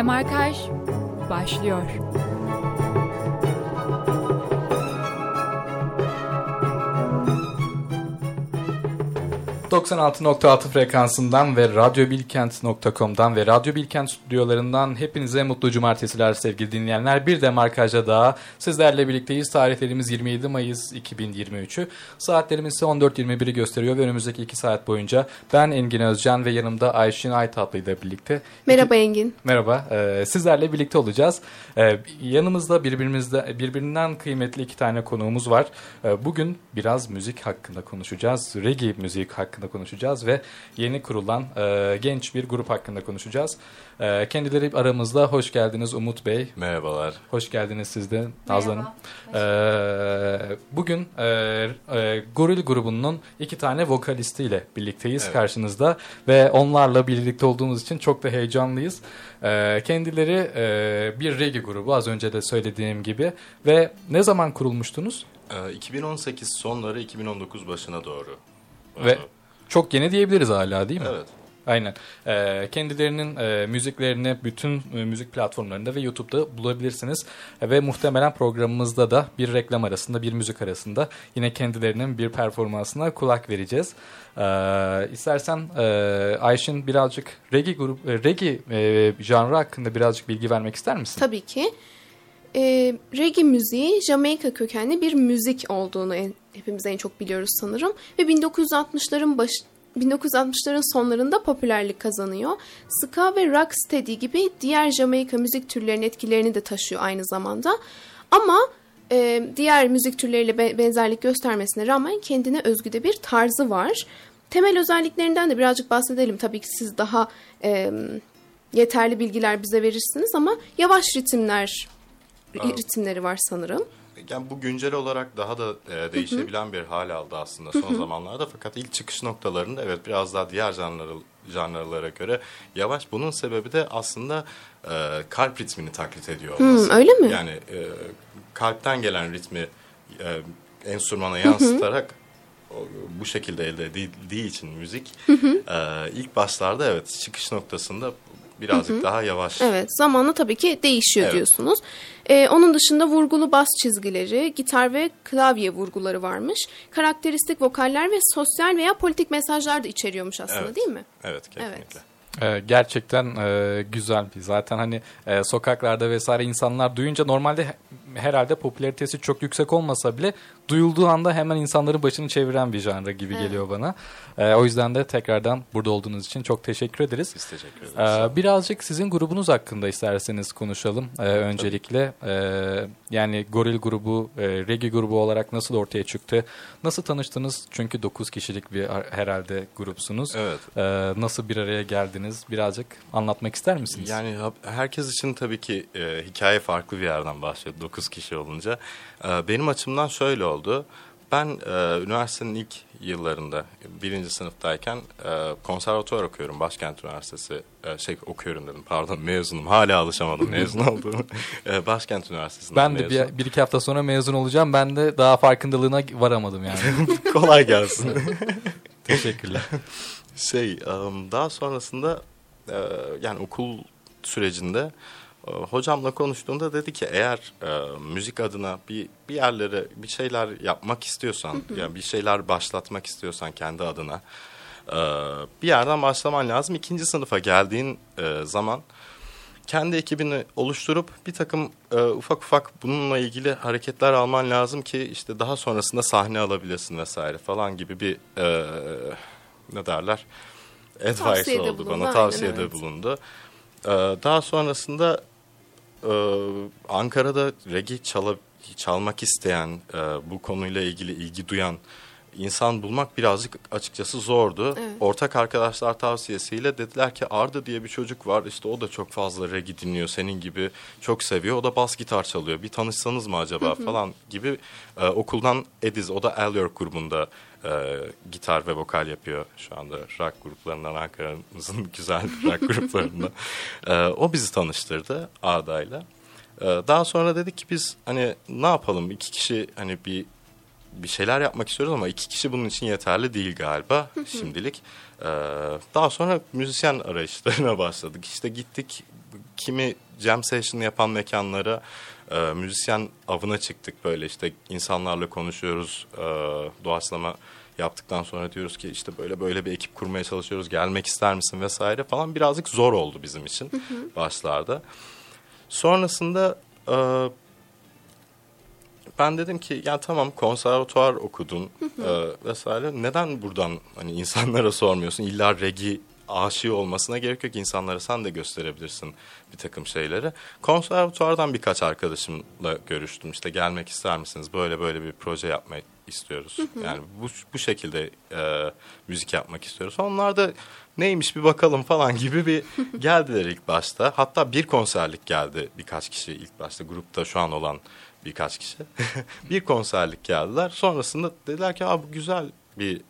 Demarkaj başlıyor. 96.6 frekansından ve radyobilkent.com'dan ve Radyo Bilkent stüdyolarından hepinize mutlu cumartesiler sevgili dinleyenler. Bir de markajda daha sizlerle birlikteyiz. Tarihlerimiz 27 Mayıs 2023'ü. Saatlerimiz ise 14.21'i gösteriyor ve önümüzdeki 2 saat boyunca ben Engin Özcan ve yanımda Ayşin Aytatlı ile birlikte. Merhaba Engin. Merhaba. E, sizlerle birlikte olacağız. E, yanımızda birbirimizde birbirinden kıymetli iki tane konuğumuz var. E, bugün biraz müzik hakkında konuşacağız. Reggae müzik hakkında hakkında konuşacağız ve yeni kurulan e, genç bir grup hakkında konuşacağız. E, kendileri aramızda hoş geldiniz Umut Bey. Merhabalar. Hoş geldiniz siz de Nazlı Hanım. E, bugün e, e, Goril grubunun iki tane vokalistiyle birlikteyiz evet. karşınızda ve onlarla birlikte olduğumuz için çok da heyecanlıyız. E, kendileri e, bir reggae grubu az önce de söylediğim gibi ve ne zaman kurulmuştunuz? 2018 e, sonları 2019 başına doğru. Ve çok yeni diyebiliriz hala değil mi? Evet. Aynen. E, kendilerinin e, müziklerini bütün e, müzik platformlarında ve YouTube'da bulabilirsiniz. E, ve muhtemelen programımızda da bir reklam arasında, bir müzik arasında yine kendilerinin bir performansına kulak vereceğiz. E, istersen e, Ayşin birazcık reggae grup, e, reggae e, janrı hakkında birazcık bilgi vermek ister misin? Tabii ki. E, reggae müziği Jamaika kökenli bir müzik olduğunu en, hepimiz en çok biliyoruz sanırım. Ve 1960'ların baş 1960'ların sonlarında popülerlik kazanıyor. Ska ve rocksteady gibi diğer Jamaika müzik türlerinin etkilerini de taşıyor aynı zamanda. Ama e, diğer müzik türleriyle be benzerlik göstermesine rağmen kendine özgü de bir tarzı var. Temel özelliklerinden de birazcık bahsedelim. Tabii ki siz daha e, yeterli bilgiler bize verirsiniz ama yavaş ritimler ritimleri var sanırım. Yani bu güncel olarak daha da e, değişebilen bir hal aldı aslında son zamanlarda. Fakat ilk çıkış noktalarında evet biraz daha diğer janrları, janrlara göre yavaş. Bunun sebebi de aslında e, kalp ritmini taklit ediyor olması. Hı, öyle mi? Yani e, kalpten gelen ritmi e, enstrümana yansıtarak hı hı. bu şekilde elde edildiği için müzik hı hı. E, ilk başlarda evet çıkış noktasında birazcık hı hı. daha yavaş. Evet zamanla tabii ki değişiyor evet. diyorsunuz. Ee, onun dışında vurgulu bas çizgileri, gitar ve klavye vurguları varmış. Karakteristik vokaller ve sosyal veya politik mesajlar da içeriyormuş aslında evet. değil mi? Evet kesinlikle. Evet. Ee, gerçekten e, güzel bir zaten hani e, sokaklarda vesaire insanlar duyunca normalde herhalde popülaritesi çok yüksek olmasa bile duyulduğu anda hemen insanların başını çeviren bir janra gibi evet. geliyor bana. E, o yüzden de tekrardan burada olduğunuz için çok teşekkür ederiz. Biz teşekkür ederiz. E, birazcık sizin grubunuz hakkında isterseniz konuşalım e, öncelikle. E, yani Goril grubu, e, Reggae grubu olarak nasıl ortaya çıktı? Nasıl tanıştınız? Çünkü 9 kişilik bir herhalde grupsunuz. Evet. E, nasıl bir araya geldiniz? Birazcık anlatmak ister misiniz? Yani herkes için tabii ki e, hikaye farklı bir yerden başlıyor 9 kişi olunca. E, benim açımdan şöyle oldu. Ben e, üniversitenin ilk yıllarında birinci sınıftayken e, konservatuvar okuyorum Başkent Üniversitesi e, şey okuyorum dedim pardon mezunum hala alışamadım mezun olduğumu e, Başkent Üniversitesi'nde Ben de bir, bir iki hafta sonra mezun olacağım ben de daha farkındalığına varamadım yani. Kolay gelsin. Teşekkürler. Şey um, daha sonrasında e, yani okul sürecinde hocamla konuştuğunda dedi ki eğer e, müzik adına bir bir yerlere bir şeyler yapmak istiyorsan hı hı. yani bir şeyler başlatmak istiyorsan kendi adına e, bir yerden başlaman lazım. İkinci sınıfa geldiğin e, zaman kendi ekibini oluşturup bir takım e, ufak ufak bununla ilgili hareketler alman lazım ki işte daha sonrasında sahne alabilirsin vesaire falan gibi bir e, ne derler advice tavsiyede oldu bulundu, bana tavsiyede aynen, evet. bulundu. E, daha sonrasında ee, Ankara'da reggae çala, çalmak isteyen, e, bu konuyla ilgili ilgi duyan insan bulmak birazcık açıkçası zordu. Evet. Ortak arkadaşlar tavsiyesiyle dediler ki Arda diye bir çocuk var. İşte o da çok fazla reggae dinliyor. Senin gibi çok seviyor. O da bas gitar çalıyor. Bir tanışsanız mı acaba falan gibi e, okuldan Ediz o da Elyor grubunda e, gitar ve vokal yapıyor şu anda rock gruplarından Ankara'mızın güzel rock gruplarında. E, o bizi tanıştırdı Arda'yla. E, daha sonra dedik ki biz hani ne yapalım iki kişi hani bir bir şeyler yapmak istiyoruz ama iki kişi bunun için yeterli değil galiba şimdilik. Ee, daha sonra müzisyen arayışlarına başladık. İşte gittik kimi jam session yapan mekanlara e, müzisyen avına çıktık böyle işte insanlarla konuşuyoruz e, doğaçlama yaptıktan sonra diyoruz ki işte böyle böyle bir ekip kurmaya çalışıyoruz gelmek ister misin vesaire falan. Birazcık zor oldu bizim için başlarda. Sonrasında e, ben dedim ki ya tamam konservatuvar okudun e, vesaire. Neden buradan hani insanlara sormuyorsun? İlla regi aşığı olmasına gerek yok insanlara sen de gösterebilirsin bir takım şeyleri. Konservatuvardan birkaç arkadaşımla görüştüm işte gelmek ister misiniz böyle böyle bir proje yapmayı istiyoruz. Yani bu, bu şekilde e, müzik yapmak istiyoruz. Onlar da neymiş bir bakalım falan gibi bir geldiler ilk başta. Hatta bir konserlik geldi birkaç kişi ilk başta grupta şu an olan birkaç kişi. bir konserlik geldiler. Sonrasında dediler ki bu güzel bir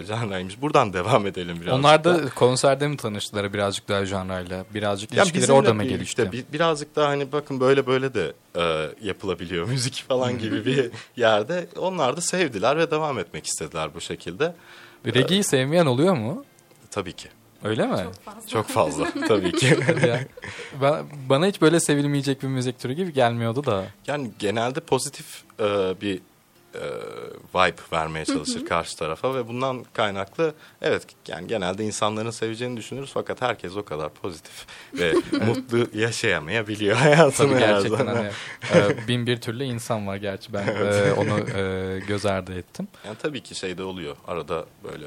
e, janraymış. Buradan devam edelim birazcık. Onlar da konserde mi tanıştılar birazcık daha janrayla? Birazcık Ya ilişkileri orada mı gelişti? bi- birazcık daha hani bakın böyle böyle de e, yapılabiliyor müzik falan gibi bir yerde. Onlar da sevdiler ve devam etmek istediler bu şekilde. Regi'yi sevmeyen oluyor mu? Tabii ki. Öyle mi? Çok fazla tabii ki. Ya, ben- bana hiç böyle sevilmeyecek bir müzik türü gibi gelmiyordu da. Yani genelde pozitif e, bir e, vibe vermeye çalışır karşı tarafa ve bundan kaynaklı evet yani genelde insanların seveceğini düşünürüz fakat herkes o kadar pozitif ve mutlu yaşayamayabiliyor hayatını Tabii gerçekten hani e, bin bir türlü insan var gerçi ben e, onu e, göz ardı ettim. Yani tabii ki şey de oluyor. Arada böyle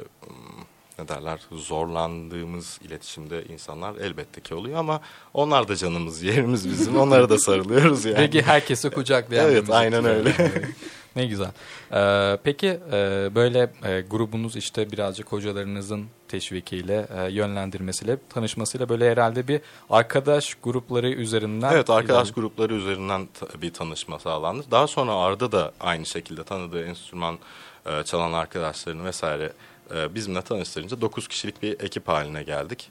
ne derler zorlandığımız iletişimde insanlar elbette ki oluyor ama onlar da canımız yerimiz bizim. Onlara da sarılıyoruz yani. Regi herkesi kucaklayan Evet, aynen öyle. Ne güzel. Ee, peki e, böyle e, grubunuz işte birazcık hocalarınızın teşvikiyle, e, yönlendirmesiyle, tanışmasıyla böyle herhalde bir arkadaş grupları üzerinden... Evet arkadaş ilerle- grupları üzerinden bir tanışma sağlandı. Daha sonra Arda da aynı şekilde tanıdığı enstrüman e, çalan arkadaşlarını vesaire e, bizimle tanıştırınca 9 kişilik bir ekip haline geldik.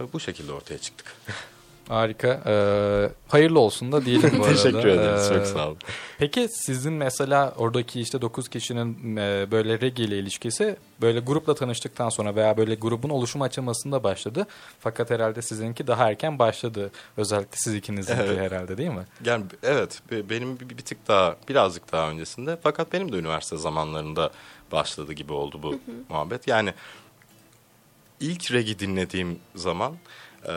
E, bu şekilde ortaya çıktık. Harika. Ee, hayırlı olsun da diyelim bu arada. Teşekkür ederiz. Ee, Çok sağ olun. Peki sizin mesela oradaki işte 9 kişinin e, böyle reggae ile ilişkisi böyle grupla tanıştıktan sonra veya böyle grubun oluşum aşamasında başladı. Fakat herhalde sizinki daha erken başladı. Özellikle siz ikinizin Evet. herhalde değil mi? Yani evet be- benim bir, bir tık daha birazcık daha öncesinde fakat benim de üniversite zamanlarında başladı gibi oldu bu muhabbet. Yani ilk regi dinlediğim zaman e,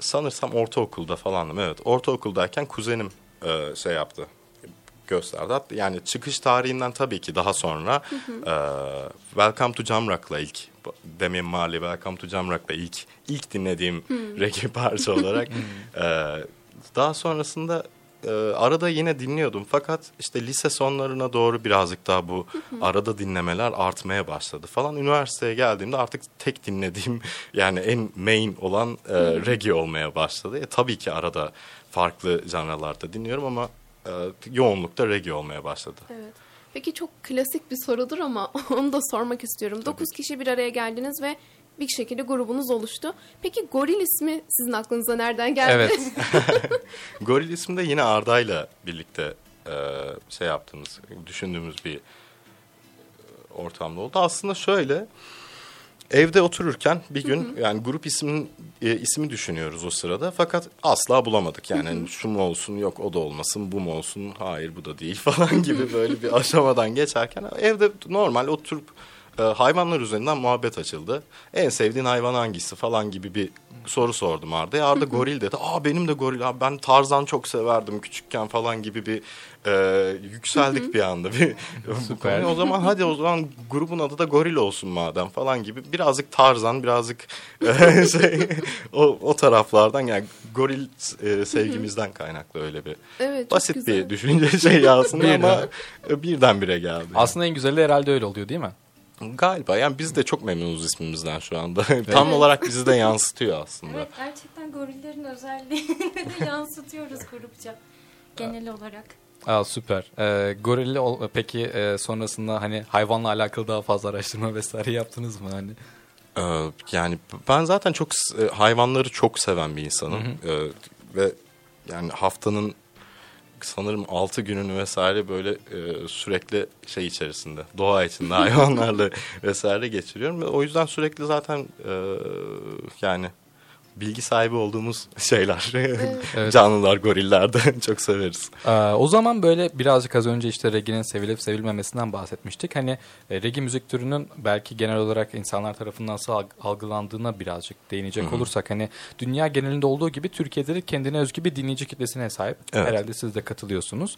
sanırsam ortaokulda falandım. Evet ortaokuldayken kuzenim e, şey yaptı gösterdi. Hatta Yani çıkış tarihinden tabii ki daha sonra e, Welcome to Jamrock'la ilk Demi Marley Welcome to Jamrock'la ilk ilk dinlediğim reggae parça olarak e, daha sonrasında e, arada yine dinliyordum fakat işte lise sonlarına doğru birazcık daha bu arada dinlemeler artmaya başladı falan. Üniversiteye geldiğimde artık tek dinlediğim yani en main olan e, reggae olmaya başladı. E, tabii ki arada farklı janralarda dinliyorum ama e, yoğunlukta reggae olmaya başladı. Evet. Peki çok klasik bir sorudur ama onu da sormak istiyorum. 9 kişi bir araya geldiniz ve bir şekilde grubunuz oluştu. Peki Goril ismi sizin aklınıza nereden geldi? Evet. Goril ismi de yine Arda'yla birlikte e, şey yaptığımız, düşündüğümüz bir e, ortamda oldu. Aslında şöyle, evde otururken bir gün yani grup ismin e, ismi düşünüyoruz o sırada. Fakat asla bulamadık. Yani hani şu mu olsun, yok o da olmasın, bu mu olsun, hayır bu da değil falan gibi böyle bir aşamadan geçerken evde normal oturup e, hayvanlar üzerinden muhabbet açıldı. En sevdiğin hayvan hangisi falan gibi bir soru sordum Arda'ya. Arda goril dedi. Aa benim de goril abi ben Tarzan çok severdim küçükken falan gibi bir e, yükseldik bir anda. Bir, Süper. O zaman hadi o zaman grubun adı da goril olsun madem falan gibi. Birazcık Tarzan birazcık e, şey, o, o taraflardan yani goril e, sevgimizden kaynaklı öyle bir Evet, basit güzel. bir düşünce şey aslında Birden. ama e, birdenbire geldi. Aslında en güzeli herhalde öyle oluyor değil mi? Galiba yani biz de çok memnunuz ismimizden şu anda. Tam olarak bizi de yansıtıyor aslında. Evet gerçekten gorillerin özelliğini de yansıtıyoruz grupça genel olarak. Aa, süper. Ee, gorili ol- peki e, sonrasında hani hayvanla alakalı daha fazla araştırma vesaire yaptınız mı hani? Ee, yani ben zaten çok e, hayvanları çok seven bir insanım. Ee, ve yani haftanın sanırım 6 gününü vesaire böyle e, sürekli şey içerisinde, doğa içinde hayvanlarla vesaire geçiriyorum. O yüzden sürekli zaten e, yani bilgi sahibi olduğumuz şeyler. Evet. Canlılar, goriller de çok severiz. Ee, o zaman böyle birazcık az önce işte reggae'nin sevilip sevilmemesinden bahsetmiştik. Hani e, reggae müzik türünün belki genel olarak insanlar tarafından nasıl alg- algılandığına birazcık değinecek olursak hani dünya genelinde olduğu gibi Türkiye'de de kendine özgü bir dinleyici kitlesine sahip. Evet. Herhalde siz de katılıyorsunuz.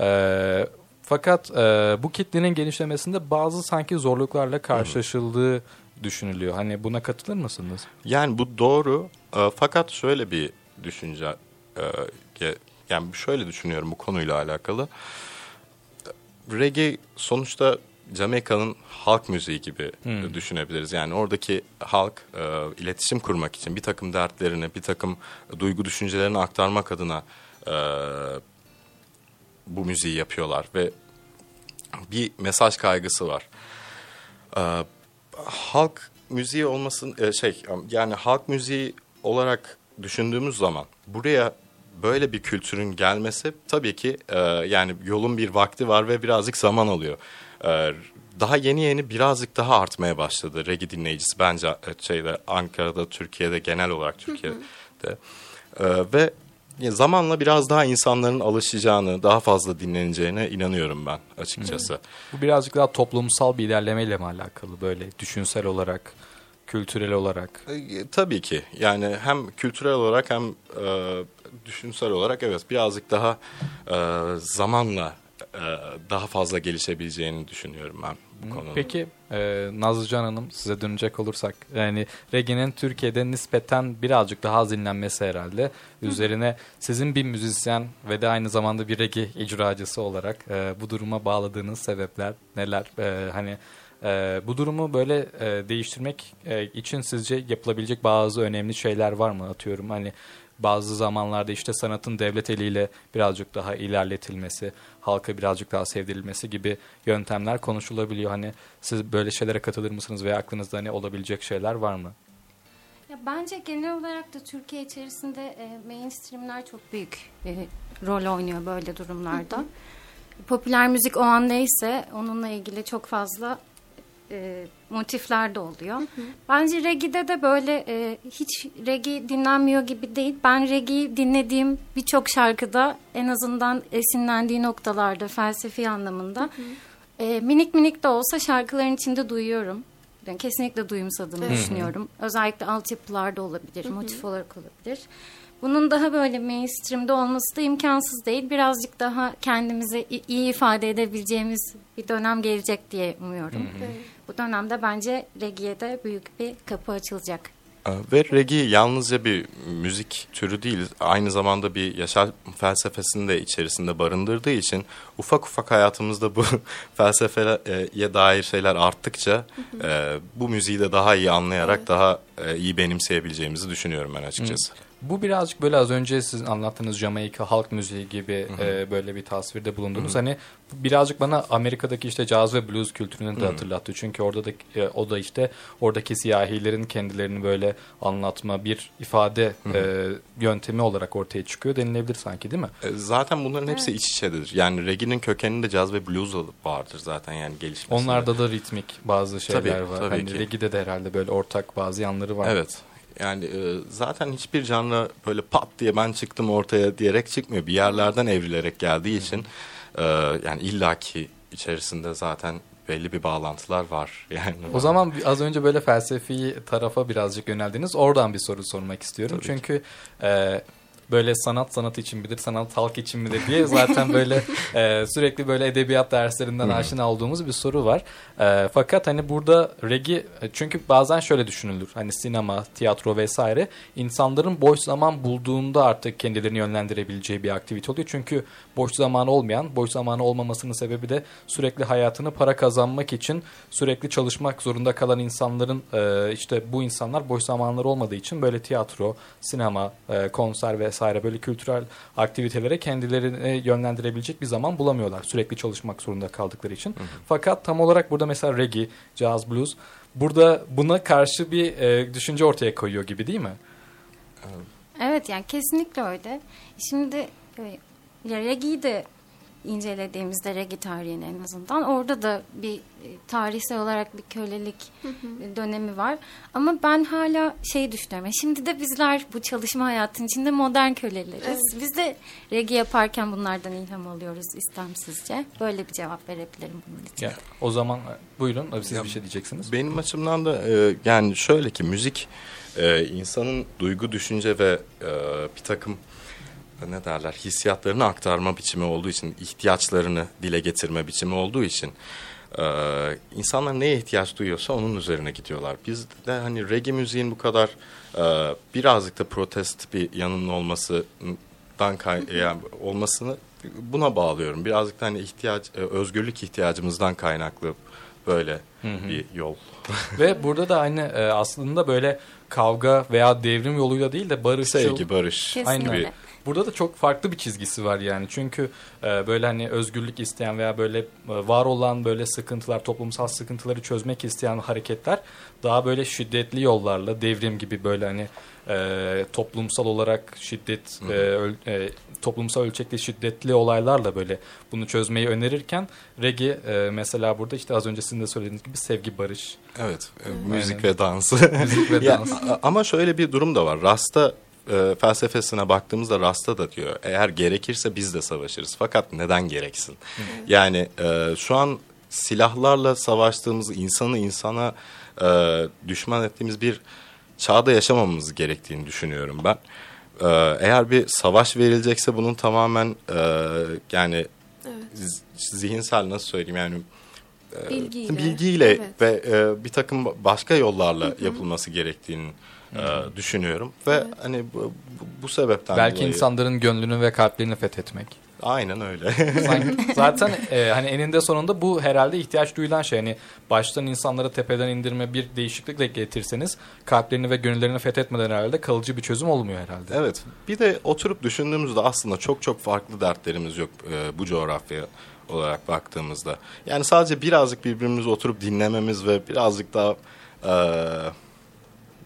Ee, fakat e, bu kitlenin genişlemesinde bazı sanki zorluklarla karşılaşıldığı düşünülüyor. Hani buna katılır mısınız? Yani bu doğru e, fakat şöyle bir düşünce e, yani şöyle düşünüyorum bu konuyla alakalı. Reggae sonuçta Jamaika'nın halk müziği gibi Hmm. düşünebiliriz. Yani oradaki halk e, iletişim kurmak için bir takım dertlerini, bir takım duygu düşüncelerini aktarmak adına e, bu müziği yapıyorlar ve bir mesaj kaygısı var. E, halk müziği olmasın e, şey yani halk müziği olarak düşündüğümüz zaman buraya böyle bir kültürün gelmesi tabii ki e, yani yolun bir vakti var ve birazcık zaman alıyor. E, daha yeni yeni birazcık daha artmaya başladı reggae dinleyicisi bence şeyde Ankara'da Türkiye'de genel olarak Türkiye'de E, ve zamanla biraz daha insanların alışacağını daha fazla dinleneceğine inanıyorum ben açıkçası. Bu birazcık daha toplumsal bir ilerlemeyle mi alakalı böyle düşünsel olarak, kültürel olarak? E, Tabii ki. Yani hem kültürel olarak hem e, düşünsel olarak evet birazcık daha e, zamanla e, daha fazla gelişebileceğini düşünüyorum ben bu konuda. Peki e, Nazlıcan Hanım size dönecek olursak yani reggae'nin Türkiye'de nispeten birazcık daha az dinlenmesi herhalde. Üzerine sizin bir müzisyen ve de aynı zamanda bir reggae icracısı olarak e, bu duruma bağladığınız sebepler neler? E, hani e, bu durumu böyle e, değiştirmek e, için sizce yapılabilecek bazı önemli şeyler var mı atıyorum hani bazı zamanlarda işte sanatın devlet eliyle birazcık daha ilerletilmesi, halka birazcık daha sevdirilmesi gibi yöntemler konuşulabiliyor. Hani siz böyle şeylere katılır mısınız veya aklınızda ne olabilecek şeyler var mı? Ya bence genel olarak da Türkiye içerisinde e, mainstreamler çok büyük e, rol oynuyor böyle durumlarda. Popüler müzik o an neyse onunla ilgili çok fazla e, motifler de oluyor. Bence reggae'de de böyle e, hiç reggae dinlenmiyor gibi değil. Ben reggae dinlediğim birçok şarkıda en azından esinlendiği noktalarda felsefi anlamında e, minik minik de olsa şarkıların içinde duyuyorum. Ben kesinlikle duyumsadığımı düşünüyorum. Özellikle altyapılarda olabilir, motif olarak olabilir. Bunun daha böyle mainstream'de olması da imkansız değil. Birazcık daha kendimizi iyi ifade edebileceğimiz bir dönem gelecek diye umuyorum. Bu dönemde bence reggae'ye de büyük bir kapı açılacak. E, Ve reggae yalnızca bir müzik türü değil, aynı zamanda bir yaşam felsefesini de içerisinde barındırdığı için ufak ufak hayatımızda bu felsefeye dair şeyler arttıkça e, bu müziği de daha iyi anlayarak daha e, iyi benimseyebileceğimizi düşünüyorum ben açıkçası. Bu birazcık böyle az önce sizin anlattığınız Jamaika halk müziği gibi e, böyle bir tasvirde bulundunuz. Hani birazcık bana Amerika'daki işte caz ve blues kültürünü de hatırlattı. Çünkü orada da e, o da işte oradaki siyahilerin kendilerini böyle anlatma bir ifade e, yöntemi olarak ortaya çıkıyor denilebilir sanki değil mi? E, Zaten bunların hepsi iç içedir. Yani reggae'nin kökeninde caz ve blues vardır zaten yani gelişmesinde. Onlarda da ritmik bazı şeyler Tabii, var. tabii hani ki. reggae'de de herhalde böyle ortak bazı yanları var. Evet. Yani e, zaten hiçbir canlı böyle pat diye ben çıktım ortaya diyerek çıkmıyor. Bir yerlerden evrilerek geldiği için e, yani illaki içerisinde zaten belli bir bağlantılar var. Yani O zaman az önce böyle felsefi tarafa birazcık yöneldiniz. Oradan bir soru sormak istiyorum. Tabii ki. Çünkü e, böyle sanat sanat için midir, sanat halk için midir diye zaten böyle e, sürekli böyle edebiyat derslerinden aşina olduğumuz bir soru var. E, fakat hani burada reggae e, çünkü bazen şöyle düşünülür. Hani sinema, tiyatro vesaire insanların boş zaman bulduğunda artık kendilerini yönlendirebileceği bir aktivite oluyor. Çünkü boş zamanı olmayan, boş zamanı olmamasının sebebi de sürekli hayatını para kazanmak için sürekli çalışmak zorunda kalan insanların e, işte bu insanlar boş zamanları olmadığı için böyle tiyatro, sinema, e, konser vesaire böyle kültürel aktivitelere kendilerini yönlendirebilecek bir zaman bulamıyorlar. Sürekli çalışmak zorunda kaldıkları için. Fakat tam olarak burada mesela reggae, jazz, blues burada buna karşı bir e, düşünce ortaya koyuyor gibi değil mi? Evet yani kesinlikle öyle. Şimdi e, reggae'yi de incelediğimizde reggae tarihini en azından orada da bir e, tarihsel olarak bir kölelik e, dönemi var. Ama ben hala şey düşünüyorum. ya Şimdi de bizler bu çalışma hayatının içinde modern köleleriz. Biz de reggae yaparken bunlardan ilham alıyoruz istemsizce. Böyle bir cevap verebilirim bunun için. Ya, o zaman e, buyurun e, siz bir şey diyeceksiniz. Benim açımdan da e, yani şöyle ki müzik e, insanın duygu, düşünce ve e, bir takım ne derler hissiyatlarını aktarma biçimi olduğu için, ihtiyaçlarını dile getirme biçimi olduğu için e, insanlar neye ihtiyaç duyuyorsa onun üzerine gidiyorlar. Biz de hani reggae müziğin bu kadar e, birazcık da protest bir yanının olmasından kay- yani olmasını buna bağlıyorum. Birazcık da hani ihtiyaç, e, özgürlük ihtiyacımızdan kaynaklı böyle bir yol. Ve burada da aynı e, aslında böyle kavga veya devrim yoluyla değil de barışçıl. Sevgi, barış. Kesinlikle. Aynı bir. Burada da çok farklı bir çizgisi var yani. Çünkü e, böyle hani özgürlük isteyen veya böyle e, var olan böyle sıkıntılar, toplumsal sıkıntıları çözmek isteyen hareketler daha böyle şiddetli yollarla devrim gibi böyle hani e, toplumsal olarak şiddet, e, öl- e, toplumsal ölçekli şiddetli olaylarla böyle bunu çözmeyi önerirken reggae e, mesela burada işte az önce sizin de söylediğiniz gibi sevgi, barış, Evet, e, müzik Aynen. ve dans. müzik ve Ya, dans. a- ama şöyle bir durum da var. Rasta e, felsefesine baktığımızda Rasta da diyor. Eğer gerekirse biz de savaşırız. Fakat neden gereksin? Yani e, şu an silahlarla savaştığımız insanı insana e, düşman ettiğimiz bir çağda yaşamamamız gerektiğini düşünüyorum ben. E, eğer bir savaş verilecekse bunun tamamen e, yani z- zihinsel nasıl söyleyeyim yani Bilgiyle. bilgiyle Evet. ve e, bir takım başka yollarla yapılması gerektiğini e, düşünüyorum ve hani bu, bu, sebepten Belki dolayı insanların gönlünü ve kalplerini fethetmek. aynen öyle. Sanki- zaten e, hani eninde sonunda bu herhalde ihtiyaç duyulan şey. Hani baştan insanları tepeden indirme bir değişiklikle getirseniz kalplerini ve gönüllerini fethetmeden herhalde kalıcı bir çözüm olmuyor herhalde. evet. Bir de oturup düşündüğümüzde aslında çok çok farklı dertlerimiz yok e, bu coğrafya olarak baktığımızda. Yani sadece birazcık birbirimizi oturup dinlememiz ve birazcık daha e,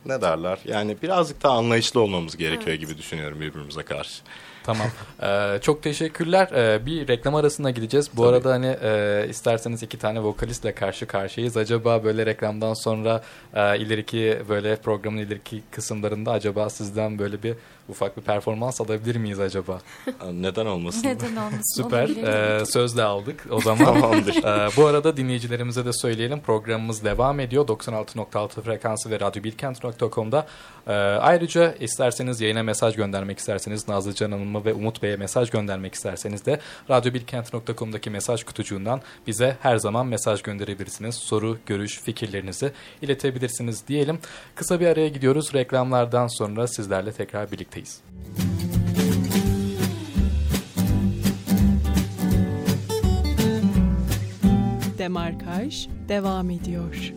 ne derler? Yani birazcık daha anlayışlı olmamız gerekiyor gibi düşünüyorum birbirimize karşı. Tamam. Ee, çok teşekkürler. Ee, bir reklam arasına gideceğiz. Bu Tabii. arada hani e, isterseniz iki tane vokalistle karşı karşıyayız. Acaba böyle reklamdan sonra e, ileriki böyle programın ileriki kısımlarında acaba sizden böyle bir ufak bir performans alabilir miyiz acaba? Neden olmasın? Neden olmasın? Süper. Ee, sözle aldık o zaman. Tamamdır. Ee, bu arada dinleyicilerimize de söyleyelim. Programımız devam ediyor. 96.6 frekansı ve radyobilkent.com'da. Ee, ayrıca isterseniz yayına mesaj göndermek isterseniz Nazlıcan Hanım'a ve Umut Bey'e mesaj göndermek isterseniz de radyobilkent.com'daki mesaj kutucuğundan bize her zaman mesaj gönderebilirsiniz. Soru, görüş, fikirlerinizi iletebilirsiniz diyelim. Kısa bir araya gidiyoruz. Reklamlardan sonra sizlerle tekrar birlikteyiz. Demarkaj devam ediyor.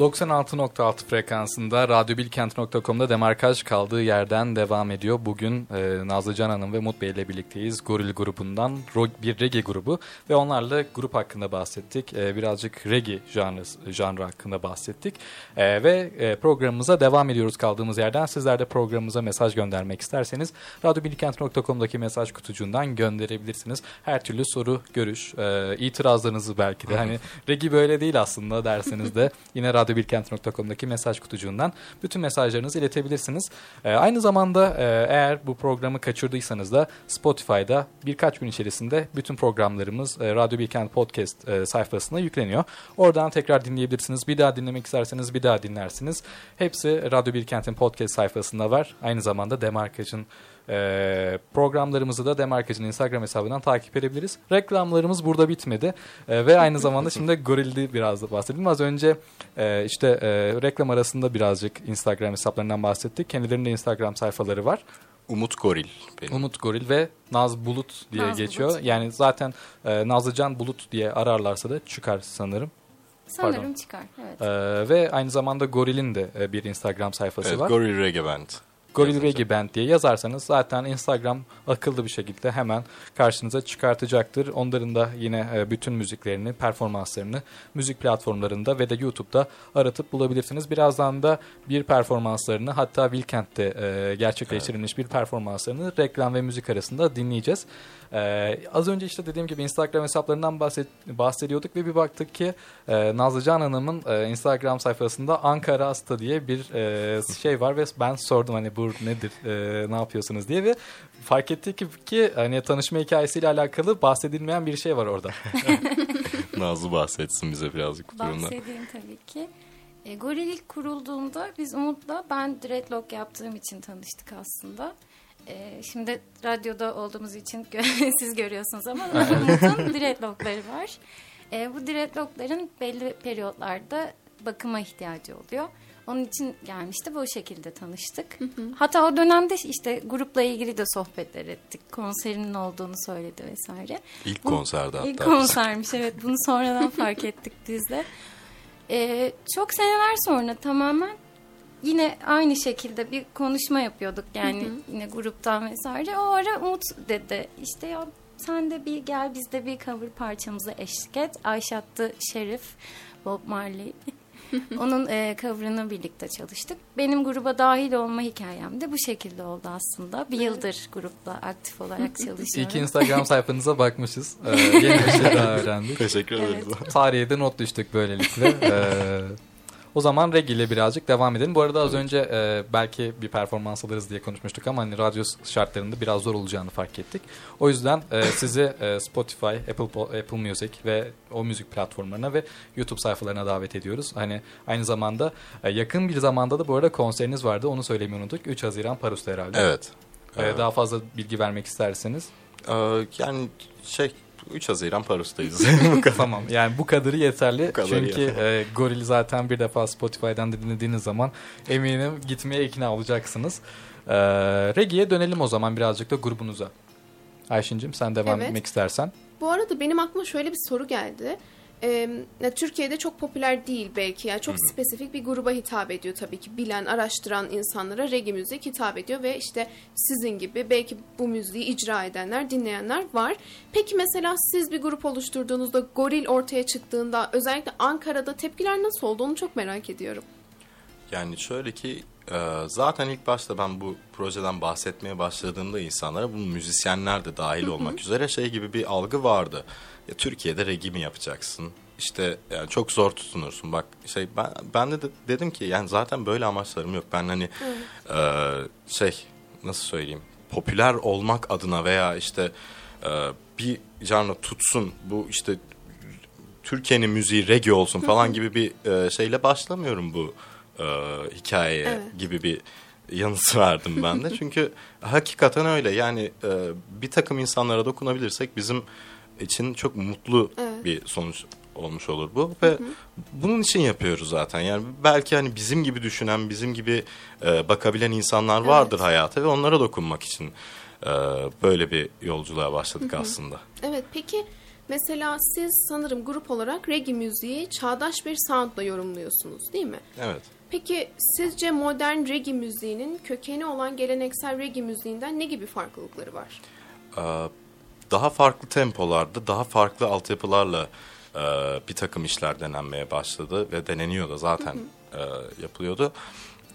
...96.6 frekansında radyobilkent.com'da demarkaj kaldığı yerden devam ediyor. Bugün e, Nazlıcan Hanım ve Umut Bey ile birlikteyiz. Goril grubundan bir reggae grubu ve onlarla grup hakkında bahsettik. E, birazcık reggae janrı, janrı hakkında bahsettik. E, ve e, programımıza devam ediyoruz kaldığımız yerden. Sizler de programımıza mesaj göndermek isterseniz radyobilkent.com'daki mesaj kutucuğundan gönderebilirsiniz. Her türlü soru, görüş, e, itirazlarınızı belki de hani reggae böyle değil aslında derseniz de yine radyobilkent.com'daki mesaj kutucuğundan bütün mesajlarınızı iletebilirsiniz. E, aynı zamanda e, eğer bu programı kaçırdıysanız da Spotify'da birkaç gün içerisinde bütün programlarımız e, Radyo Bilkent Podcast e, sayfasına yükleniyor. Oradan tekrar dinleyebilirsiniz. Bir daha dinlemek isterseniz bir daha dinlersiniz. Hepsi Radyo Bilkent'in podcast sayfasında var. Aynı zamanda Demarkaj'ın e, programlarımızı da Demarkaj'ın Instagram hesabından takip edebiliriz. Reklamlarımız burada bitmedi. E, ve aynı zamanda şimdi Goril'de biraz da bahsedelim. Az önce e, işte e, reklam arasında birazcık Instagram hesaplarından bahsettik. Kendilerinin de Instagram sayfaları var. Umut Goril benim. Umut Goril ve Naz Bulut diye Naz geçiyor. Bulut. Yani zaten e, Nazlıcan Bulut diye ararlarsa da çıkar sanırım. Sanırım pardon. çıkar. Evet. E, ve aynı zamanda Goril'in de e, bir Instagram sayfası Evet, var. Goril Reggae Band. Goril. Reggae Band diye yazarsanız zaten Instagram akıllı bir şekilde hemen karşınıza çıkartacaktır. Onların da yine e, bütün müziklerini, performanslarını müzik platformlarında ve de YouTube'da aratıp bulabilirsiniz. Birazdan da bir performanslarını hatta Bilkent'te e, gerçekleştirilmiş bir performanslarını reklam ve müzik arasında dinleyeceğiz. Ee, az önce işte dediğim gibi Instagram hesaplarından bahset, bahsediyorduk ve bir baktık ki e, Nazlıcan Hanım'ın e, Instagram sayfasında Ankara Hasta diye bir e, şey var ve ben sordum hani bu nedir, e, ne yapıyorsunuz diye ve fark ettik ki, ki hani tanışma hikayesiyle alakalı bahsedilmeyen bir şey var orada. Nazlı bahsetsin bize birazcık bu durumda. Bahsedeyim tabii ki. E, Goril ilk kurulduğunda biz Umut'la ben dreadlock yaptığım için tanıştık aslında. E, şimdi radyoda olduğumuz için siz görüyorsunuz ama Umut'un dreadlockları var. E, bu dreadlockların belli periyotlarda bakıma ihtiyacı oluyor. Onun için gelmişti. Bu şekilde tanıştık. Hatta o dönemde işte grupla ilgili de sohbetler ettik. Konserinin olduğunu söyledi vesaire. İlk Bu- konserde hatta. İlk konsermiş evet. Bunu sonradan fark ettik biz de. Ee, çok seneler sonra tamamen yine aynı şekilde bir konuşma yapıyorduk. Yani yine gruptan vesaire. O ara Umut dedi işte ya sen de bir gel biz de bir cover parçamıza eşlik et. Ayşat'tı Şerif, Bob Marley. Onun e, cover'ını birlikte çalıştık. Benim gruba dahil olma hikayem de bu şekilde oldu aslında. Bir yıldır grupla aktif olarak çalışıyorum. İyi ki Instagram sayfanıza bakmışız. Ee, yeni bir şey daha öğrendik. Teşekkür ederiz. Tarihe de not düştük böylelikle. Ee, o zaman reggae ile birazcık devam edelim. Bu arada az önce e, belki bir performans alırız diye konuşmuştuk ama hani radyo şartlarında biraz zor olacağını fark ettik. O yüzden e, sizi e, Spotify, Apple Apple Music ve o müzik platformlarına ve YouTube sayfalarına davet ediyoruz. Hani aynı zamanda e, yakın bir zamanda da bu arada konseriniz vardı. Onu söylemeyi unuttuk. 3 Haziran Parus'ta herhalde. Evet. E, Evet. daha fazla bilgi vermek isterseniz. Ee, yani şey 3 Haziran Parus'tayız. Bu kadar. tamam yani bu kadarı yeterli. Bu kadar Çünkü yeterli. e, Goril zaten bir defa Spotify'dan dinlediğiniz zaman eminim gitmeye ikna olacaksınız. E, Reggie'ye dönelim o zaman birazcık da grubunuza. Ayşin'cim sen devam Evet. etmek istersen. Bu arada benim aklıma şöyle bir soru geldi. Ya Türkiye'de çok popüler değil belki. Yani çok spesifik bir gruba hitap ediyor tabii ki. Bilen, araştıran insanlara reggae müzik hitap ediyor ve işte sizin gibi belki bu müziği icra edenler, dinleyenler var. Peki mesela siz bir grup oluşturduğunuzda, goril ortaya çıktığında özellikle Ankara'da tepkiler nasıl oldu onu çok merak ediyorum. Yani şöyle ki e, zaten ilk başta ben bu projeden bahsetmeye başladığımda insanlara bu müzisyenler de dahil olmak üzere şey gibi bir algı vardı. Ya Türkiye'de reggae mi yapacaksın? İşte yani çok zor tutunursun. Bak şey ben ben de, de dedim ki yani zaten böyle amaçlarım yok. Ben hani e, şey nasıl söyleyeyim? Popüler olmak adına veya işte e, bir canlı tutsun bu işte Türkiye'nin müziği reggae olsun falan gibi bir e, şeyle başlamıyorum bu e, hikayeye Evet. gibi bir yanısı verdim ben de. Çünkü hakikaten öyle yani e, bir takım insanlara dokunabilirsek bizim için çok mutlu Evet. bir sonuç olmuş olur bu ve bunun için yapıyoruz zaten. Yani belki hani bizim gibi düşünen, bizim gibi e, bakabilen insanlar vardır Evet. hayata ve onlara dokunmak için e, böyle bir yolculuğa başladık aslında. Evet peki mesela siz sanırım grup olarak reggae müziği çağdaş bir soundla yorumluyorsunuz değil mi? Evet. Peki sizce modern reggae müziğinin kökeni olan geleneksel reggae müziğinden ne gibi farklılıkları var? Ee, daha farklı tempolarda, daha farklı altyapılarla e, bir takım işler denenmeye başladı ve deneniyor da zaten e, yapılıyordu.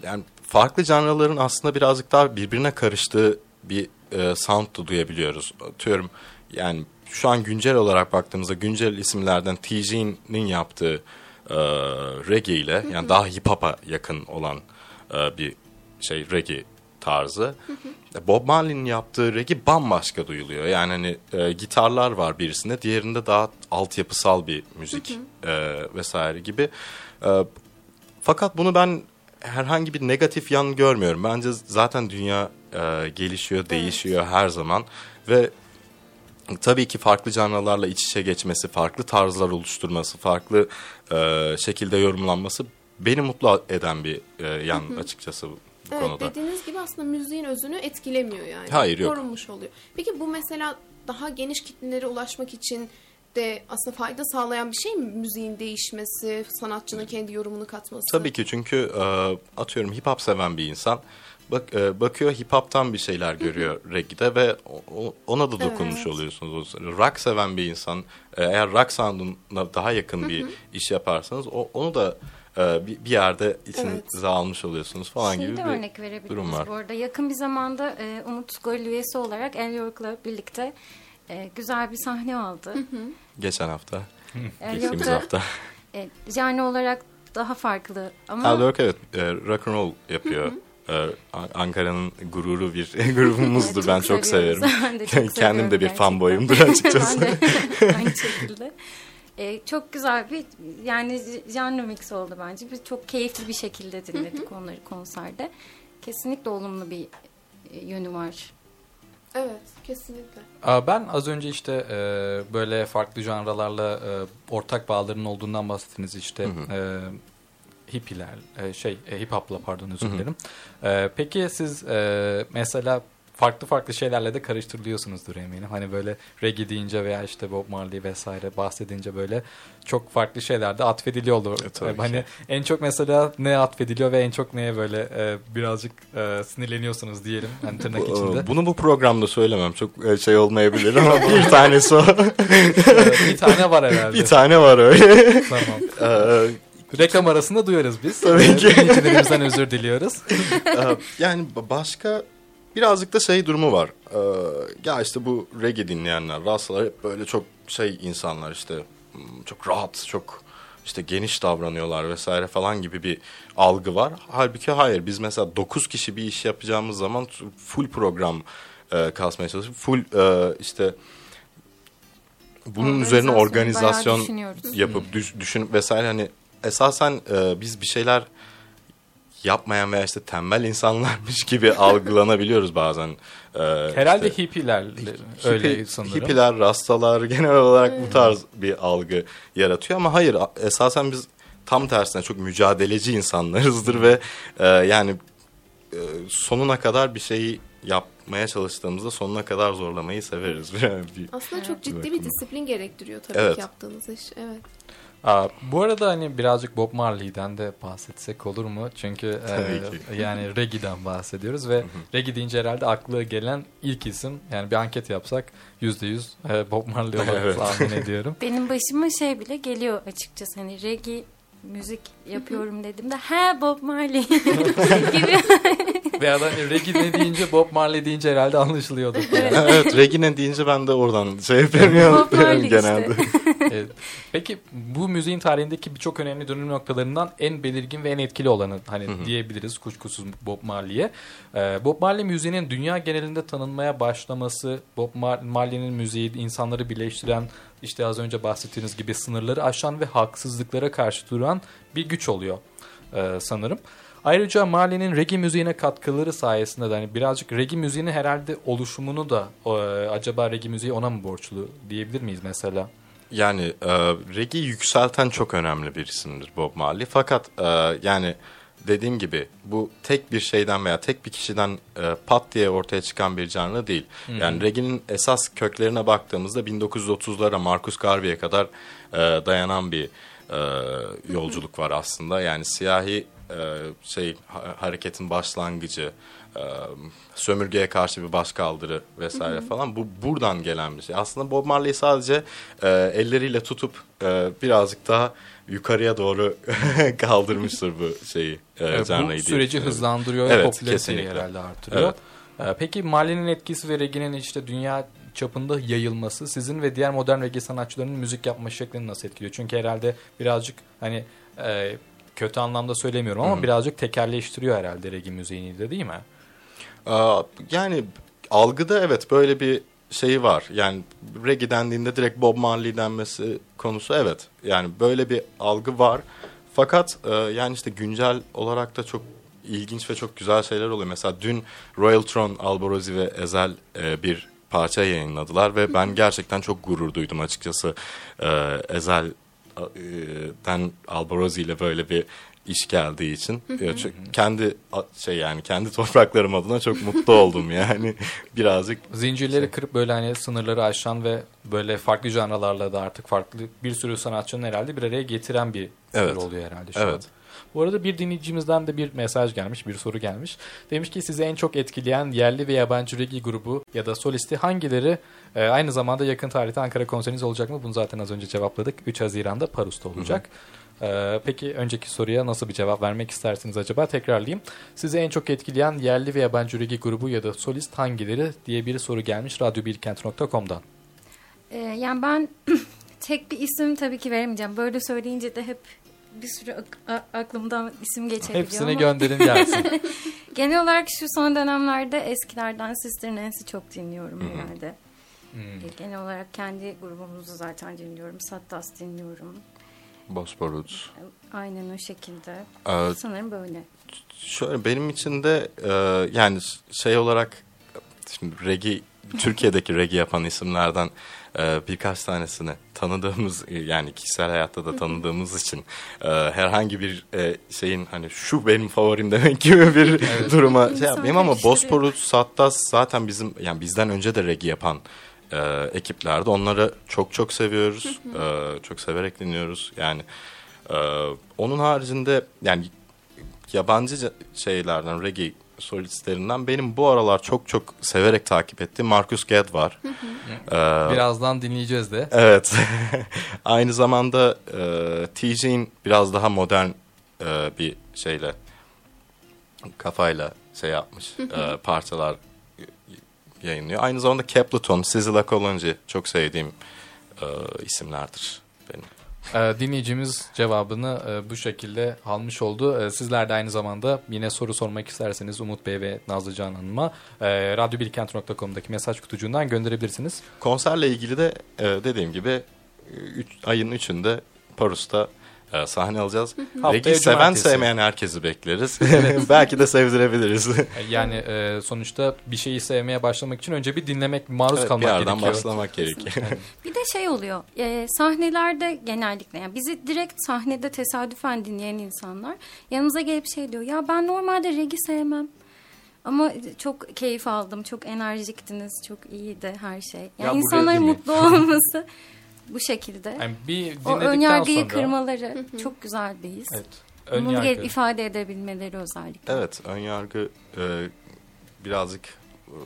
Yani farklı canlıların aslında birazcık daha birbirine karıştığı bir e, sound da duyabiliyoruz. Atıyorum yani şu an güncel olarak baktığımızda güncel isimlerden TJ'nin yaptığı e, reggae ile yani daha hip hop'a yakın olan e, bir şey reggae tarzı. Bob Marley'nin yaptığı reggae bambaşka duyuluyor. Yani hani e, gitarlar var birisinde, diğerinde daha altyapısal bir müzik e, vesaire gibi. E, fakat bunu ben herhangi bir negatif yan görmüyorum. Bence zaten dünya e, gelişiyor, değişiyor her zaman ve tabii ki farklı canlılarla iç içe geçmesi, farklı tarzlar oluşturması, farklı e, şekilde yorumlanması beni mutlu eden bir e, yan açıkçası bu Evet konuda. dediğiniz gibi aslında müziğin özünü etkilemiyor yani. Hayır, yok. Korunmuş oluyor. Peki bu mesela daha geniş kitlelere ulaşmak için de aslında fayda sağlayan bir şey mi? Müziğin değişmesi, sanatçının kendi yorumunu katması. Tabii ki çünkü e, atıyorum hip hop seven bir insan bak e, bakıyor hip hop'tan bir şeyler görüyor reggae'de ve o- ona da dokunmuş Evet. oluyorsunuz. Rock seven bir insan e, eğer rock sound'una daha yakın bir iş yaparsanız o, onu da e, bir, bir yerde içinize Evet. almış oluyorsunuz falan Şey gibi bir örnek verebiliriz durum var. bu arada. Yakın bir zamanda e, Umut Gol üyesi olarak El York'la birlikte e, güzel bir sahne aldı. geçen hafta. El Geçtiğimiz hafta. e, yani olarak daha farklı ama Al York evet e, rock and roll yapıyor. E, Ankara'nın gururu bir grubumuzdur. Evet, ben çok seviyoruz. severim. Ben de çok Kendim seviyorum de bir gerçekten. fanboyumdur açıkçası. ben de aynı şekilde. E, çok güzel bir yani genre mix oldu bence. Biz çok keyifli bir şekilde dinledik onları konserde. Kesinlikle olumlu bir e, yönü var. Evet kesinlikle. Aa, Ben az önce işte e, böyle farklı janralarla e, ortak bağların olduğundan bahsettiniz işte e, hippiler e, şey e, hip hop'la pardon özür dilerim. E, peki siz e, mesela farklı farklı şeylerle de karıştırılıyorsunuzdur eminim. Hani böyle reggae deyince veya işte Bob Marley vesaire bahsedince böyle çok farklı şeyler de atfediliyor olur. E, tabii E, hani ki. en çok mesela ne atfediliyor ve en çok neye böyle e, birazcık e, sinirleniyorsunuz diyelim hani tırnak içinde. Bunu bu programda söylemem. Çok e, şey olmayabilir ama bir tanesi o. Bir tane var herhalde. bir tane var öyle. Tamam. Ee, Reklam arasında duyarız biz. Tabii ki. Dinleyicilerimizden özür diliyoruz. Ee, yani ba- başka birazcık da şey durumu var. Ee, ya işte bu reggae dinleyenler, rastalar hep böyle çok şey insanlar işte hmm, çok rahat, çok işte geniş davranıyorlar vesaire falan gibi bir algı var. Halbuki hayır biz mesela 9 kişi bir iş yapacağımız zaman full program e, kasmaya çalışıp full e, işte bunun üzerine Organizasyon, yapıp düş, düşünüp vesaire hani esasen e, biz bir şeyler yapmayan veya işte tembel insanlarmış gibi algılanabiliyoruz bazen. E, Herhalde işte hippiler hippi- öyle sanırım. Hippiler, rastalar genel olarak bu tarz bir algı yaratıyor ama hayır esasen biz tam tersine çok mücadeleci insanlarızdır ve e, yani e, sonuna kadar bir şeyi yapmaya çalıştığımızda sonuna kadar zorlamayı severiz. Bir- Aslında çok ciddi bir bakımdan. disiplin gerektiriyor tabii Evet. ki yaptığınız iş. Evet. Aa, bu arada hani birazcık Bob Marley'den de bahsetsek olur mu? Çünkü e, yani reggae'den bahsediyoruz ve reggae deyince herhalde akla gelen ilk isim yani bir anket yapsak %100 e, Bob Marley olarak Evet. tahmin ediyorum. Benim başıma şey bile geliyor açıkçası hani reggae müzik yapıyorum dediğimde he Bob Marley gibi Veya da hani reggae ne deyince Bob Marley deyince herhalde anlaşılıyordu. evet Regine deyince ben de oradan şey yapıyorum Bob Marley işte. genelde. Evet. Peki bu müziğin tarihindeki birçok önemli dönüm noktalarından en belirgin ve en etkili olanı hani diyebiliriz kuşkusuz Bob Marley'e. Ee, Bob Marley müziğinin dünya genelinde tanınmaya başlaması, Bob Mar- Marley'nin müziği insanları birleştiren, işte az önce bahsettiğiniz gibi sınırları aşan ve haksızlıklara karşı duran bir güç oluyor e, sanırım. Ayrıca Marley'nin reggae müziğine katkıları sayesinde de hani birazcık reggae müziğinin herhalde oluşumunu da e, acaba reggae müziği ona mı borçlu diyebilir miyiz mesela? Yani e, reggae yükselten çok önemli bir isimdir Bob Marley. Fakat e, yani dediğim gibi bu tek bir şeyden veya tek bir kişiden e, pat diye ortaya çıkan bir canlı değil. Yani reggae'nin esas köklerine baktığımızda 1930'lara Marcus Garvey'e kadar e, dayanan bir e, yolculuk var aslında. Yani siyahi e, şey ha- hareketin başlangıcı, e, sömürgeye karşı bir başkaldırı vesaire falan bu buradan gelen bir şey. Aslında Bob Marley sadece e, elleriyle tutup e, birazcık daha yukarıya doğru kaldırmıştır bu şeyi. E, bu diye süreci düşünüyorum. hızlandırıyor ve Evet, popülariteyi kesinlikle. herhalde artırıyor. Ee, Peki Marley'nin etkisi ve reggae'nin işte dünya çapında yayılması sizin ve diğer modern reggae sanatçılarının müzik yapma şeklini nasıl etkiliyor? Çünkü herhalde birazcık hani e, kötü anlamda söylemiyorum ama birazcık tekerleştiriyor herhalde reggae müziğini de değil mi? Aa, yani algıda evet böyle bir şeyi var. Yani reggae dendiğinde direkt Bob Marley denmesi konusu evet. Yani böyle bir algı var. Fakat e, yani işte güncel olarak da çok ilginç ve çok güzel şeyler oluyor. Mesela dün Royal Tron, Alborozi ve Ezel e, bir parça yayınladılar ve ben gerçekten çok gurur duydum açıkçası. E, Ezel'den Alborozi ile böyle bir iş geldiği için Ya çok- kendi şey yani kendi topraklarım adına çok mutlu oldum yani birazcık Zincirleri kırıp böyle hani sınırları aşan ve böyle farklı janralarla da artık farklı bir sürü sanatçının herhalde bir araya getiren bir Evet. oluyor herhalde şu Evet. an. Bu arada bir dinleyicimizden de bir mesaj gelmiş, bir soru gelmiş. Demiş ki sizi en çok etkileyen yerli ve yabancı reggae grubu ya da solisti hangileri? Ee, aynı zamanda yakın tarihte Ankara konseriniz olacak mı? Bunu zaten az önce cevapladık. 3 Haziran'da Parus'ta olacak. Ee, peki önceki soruya nasıl bir cevap vermek istersiniz acaba? Tekrarlayayım. Sizi en çok etkileyen yerli ve yabancı reggae grubu ya da solist hangileri diye bir soru gelmiş radyobilkent.com'dan. Ee, yani ben tek bir isim tabii ki veremeyeceğim. Böyle söyleyince de hep bir sürü aklımdan isim geçebiliyor Hepsini ama gönderin gelsin. genel olarak şu son dönemlerde eskilerden Sister Nancy çok dinliyorum herhalde. Hmm. Ee, Genel olarak kendi grubumuzu zaten dinliyorum. Sattas dinliyorum. Bosporus. Aynen o şekilde. Ee, Sanırım böyle. Şöyle benim için de e, yani şey olarak şimdi reggae Türkiye'deki reggae yapan isimlerden e, birkaç tanesini tanıdığımız e, yani kişisel hayatta da tanıdığımız için e, herhangi bir e, şeyin hani şu benim favorim demek gibi bir duruma şey yapmayayım ama. Bosporus Sattas zaten bizim yani bizden önce de reggae yapan e, ekiplerdi. Onları çok çok seviyoruz. E, çok severek dinliyoruz. Yani e, onun haricinde yani yabancı şeylerden reggae solistlerinden benim bu aralar çok çok severek takip ettiğim Marcus Gad var. Ee, Birazdan dinleyeceğiz de. Evet. Aynı zamanda e, TJ'in biraz daha modern e, bir şeyle kafayla şey yapmış e, parçalar yayınlıyor. Aynı zamanda Capleton, Sizzla Colonji çok sevdiğim e, isimlerdir benim. Ee, dinleyicimiz cevabını e, bu şekilde almış oldu. Ee, sizler de aynı zamanda yine soru sormak isterseniz Umut Bey ve Nazlı Can Hanım'a e, radyobilkent.com'daki mesaj kutucuğundan gönderebilirsiniz. Konserle ilgili de e, dediğim gibi e, üç, ayın 3'ünde Parus'ta e, sahne alacağız. Reggae seven cumartesi. sevmeyen herkesi bekleriz. Belki de sevdirebiliriz. E, Yani e, sonuçta bir şeyi sevmeye başlamak için önce bir dinlemek, maruz Evet, bir kalmak yerden gerekiyor. başlamak gerekiyor. Bir de şey oluyor. e, sahnelerde genellikle yani bizi direkt sahnede tesadüfen dinleyen insanlar yanımıza gelip şey diyor. Ya ben normalde regi sevmem. Ama çok keyif aldım. Çok enerjiktiniz. Çok iyiydi her şey. Yani Ya insanların mutlu olması bu şekilde. Yani bir o dinledikten ön yargıyı sonra... kırmaları çok güzel bir his. Evet. Ön Bunu yargı. ifade edebilmeleri özellikle. evet, ön yargı e, birazcık e,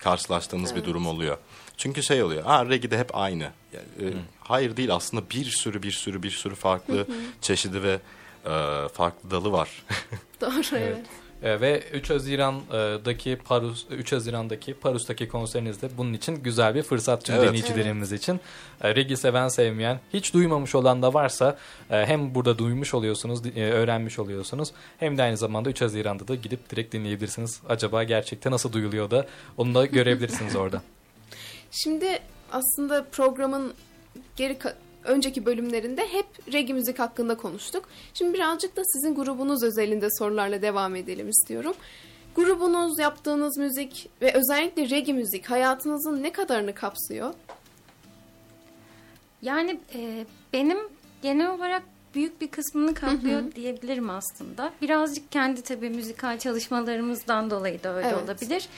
karşılaştığımız bir durum oluyor. Çünkü şey oluyor. Ha reggae'de hep aynı. Yani, e, hayır değil aslında bir sürü bir sürü bir sürü farklı çeşidi ve e, farklı dalı var. Doğru evet. E, ve 3 Haziran'daki Parus 3 Haziran'daki Parus'taki konserinizde bunun için güzel bir fırsat tüm Evet. dinleyicilerimiz için. E, Reggae seven sevmeyen, hiç duymamış olan da varsa e, hem burada duymuş oluyorsunuz, e, öğrenmiş oluyorsunuz. Hem de aynı zamanda 3 Haziran'da da gidip direkt dinleyebilirsiniz. Acaba gerçekten nasıl duyuluyor da onu da görebilirsiniz orada. Şimdi aslında programın geri önceki bölümlerinde hep reggae müzik hakkında konuştuk. Şimdi birazcık da sizin grubunuz özelinde sorularla devam edelim istiyorum. Grubunuz, yaptığınız müzik ve özellikle reggae müzik hayatınızın ne kadarını kapsıyor? Yani e, benim genel olarak büyük bir kısmını kaplıyor diyebilirim aslında. Birazcık kendi tabii müzikal çalışmalarımızdan dolayı da öyle Evet. olabilir.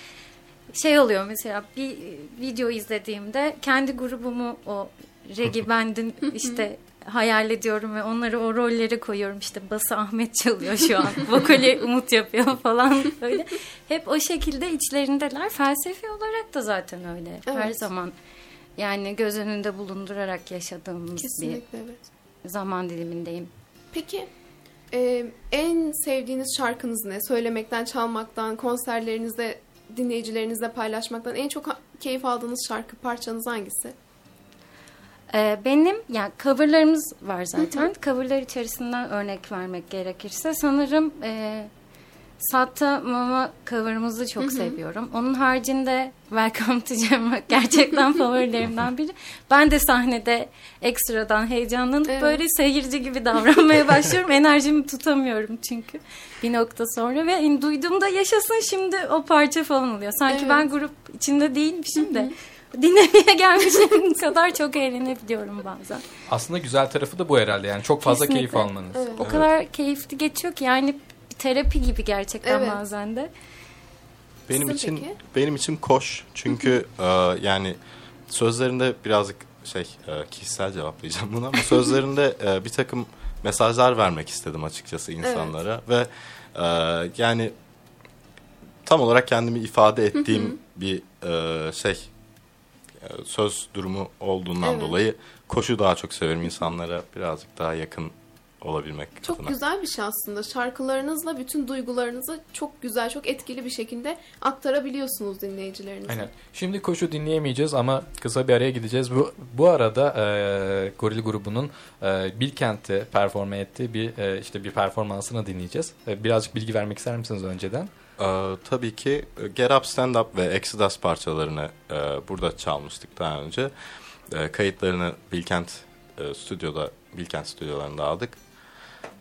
Şey oluyor mesela bir video izlediğimde kendi grubumu o reggae bandin işte hayal ediyorum ve onları o rollere koyuyorum. İşte bası Ahmet çalıyor şu an. Vokali Umut yapıyor falan böyle. Hep o şekilde içlerindeler. Felsefi olarak da zaten öyle. Her Evet. zaman yani göz önünde bulundurarak yaşadığımız Kesinlikle evet. bir zaman dilimindeyim. Peki e, en sevdiğiniz şarkınız ne? Söylemekten, çalmaktan, konserlerinizde dinleyicilerinizle paylaşmaktan en çok keyif aldığınız şarkı parçanız hangisi? Ee, benim yani coverlarımız var zaten. Coverlar içerisinden örnek vermek gerekirse sanırım e, Satta Mama cover'ımızı çok seviyorum. Onun haricinde Welcome to Cemrak gerçekten favorilerimden biri. Ben de sahnede ekstradan heyecanlanıp Evet. böyle seyirci gibi davranmaya başlıyorum. Enerjimi tutamıyorum çünkü bir nokta sonra ve yani duyduğumda yaşasın şimdi o parça falan oluyor. Sanki Evet. ben grup içinde değilmişim de dinlemeye gelmişim kadar çok eğlenebiliyorum bazen. Aslında güzel tarafı da bu herhalde yani çok fazla Kesinlikle. keyif almanız. Evet. O kadar keyifli geçiyor ki yani bir terapi gibi gerçekten Evet. bazen de. Benim Sizin için peki? benim için koş. Çünkü e, yani sözlerinde birazcık şey e, kişisel cevaplayacağım bunu ama sözlerinde e, bir takım mesajlar vermek istedim açıkçası insanlara ve e, yani tam olarak kendimi ifade ettiğim bir e, şey söz durumu olduğundan Evet. dolayı koşu daha çok seviyorum insanlara birazcık daha yakın olabilmek Çok adına. güzel bir şey aslında. Şarkılarınızla bütün duygularınızı çok güzel, çok etkili bir şekilde aktarabiliyorsunuz dinleyicilerinize. Aynen. Şimdi koşu dinleyemeyeceğiz ama kısa bir araya gideceğiz. Bu bu arada e, Goril grubunun e, Bilkent'te performe ettiği bir e, işte bir performansını dinleyeceğiz. E, birazcık bilgi vermek ister misiniz önceden? Ee, tabii ki e, Get Up Stand Up ve Exodus parçalarını e, burada çalmıştık daha önce. E, kayıtlarını Bilkent e, stüdyoda, Bilkent stüdyolarında aldık.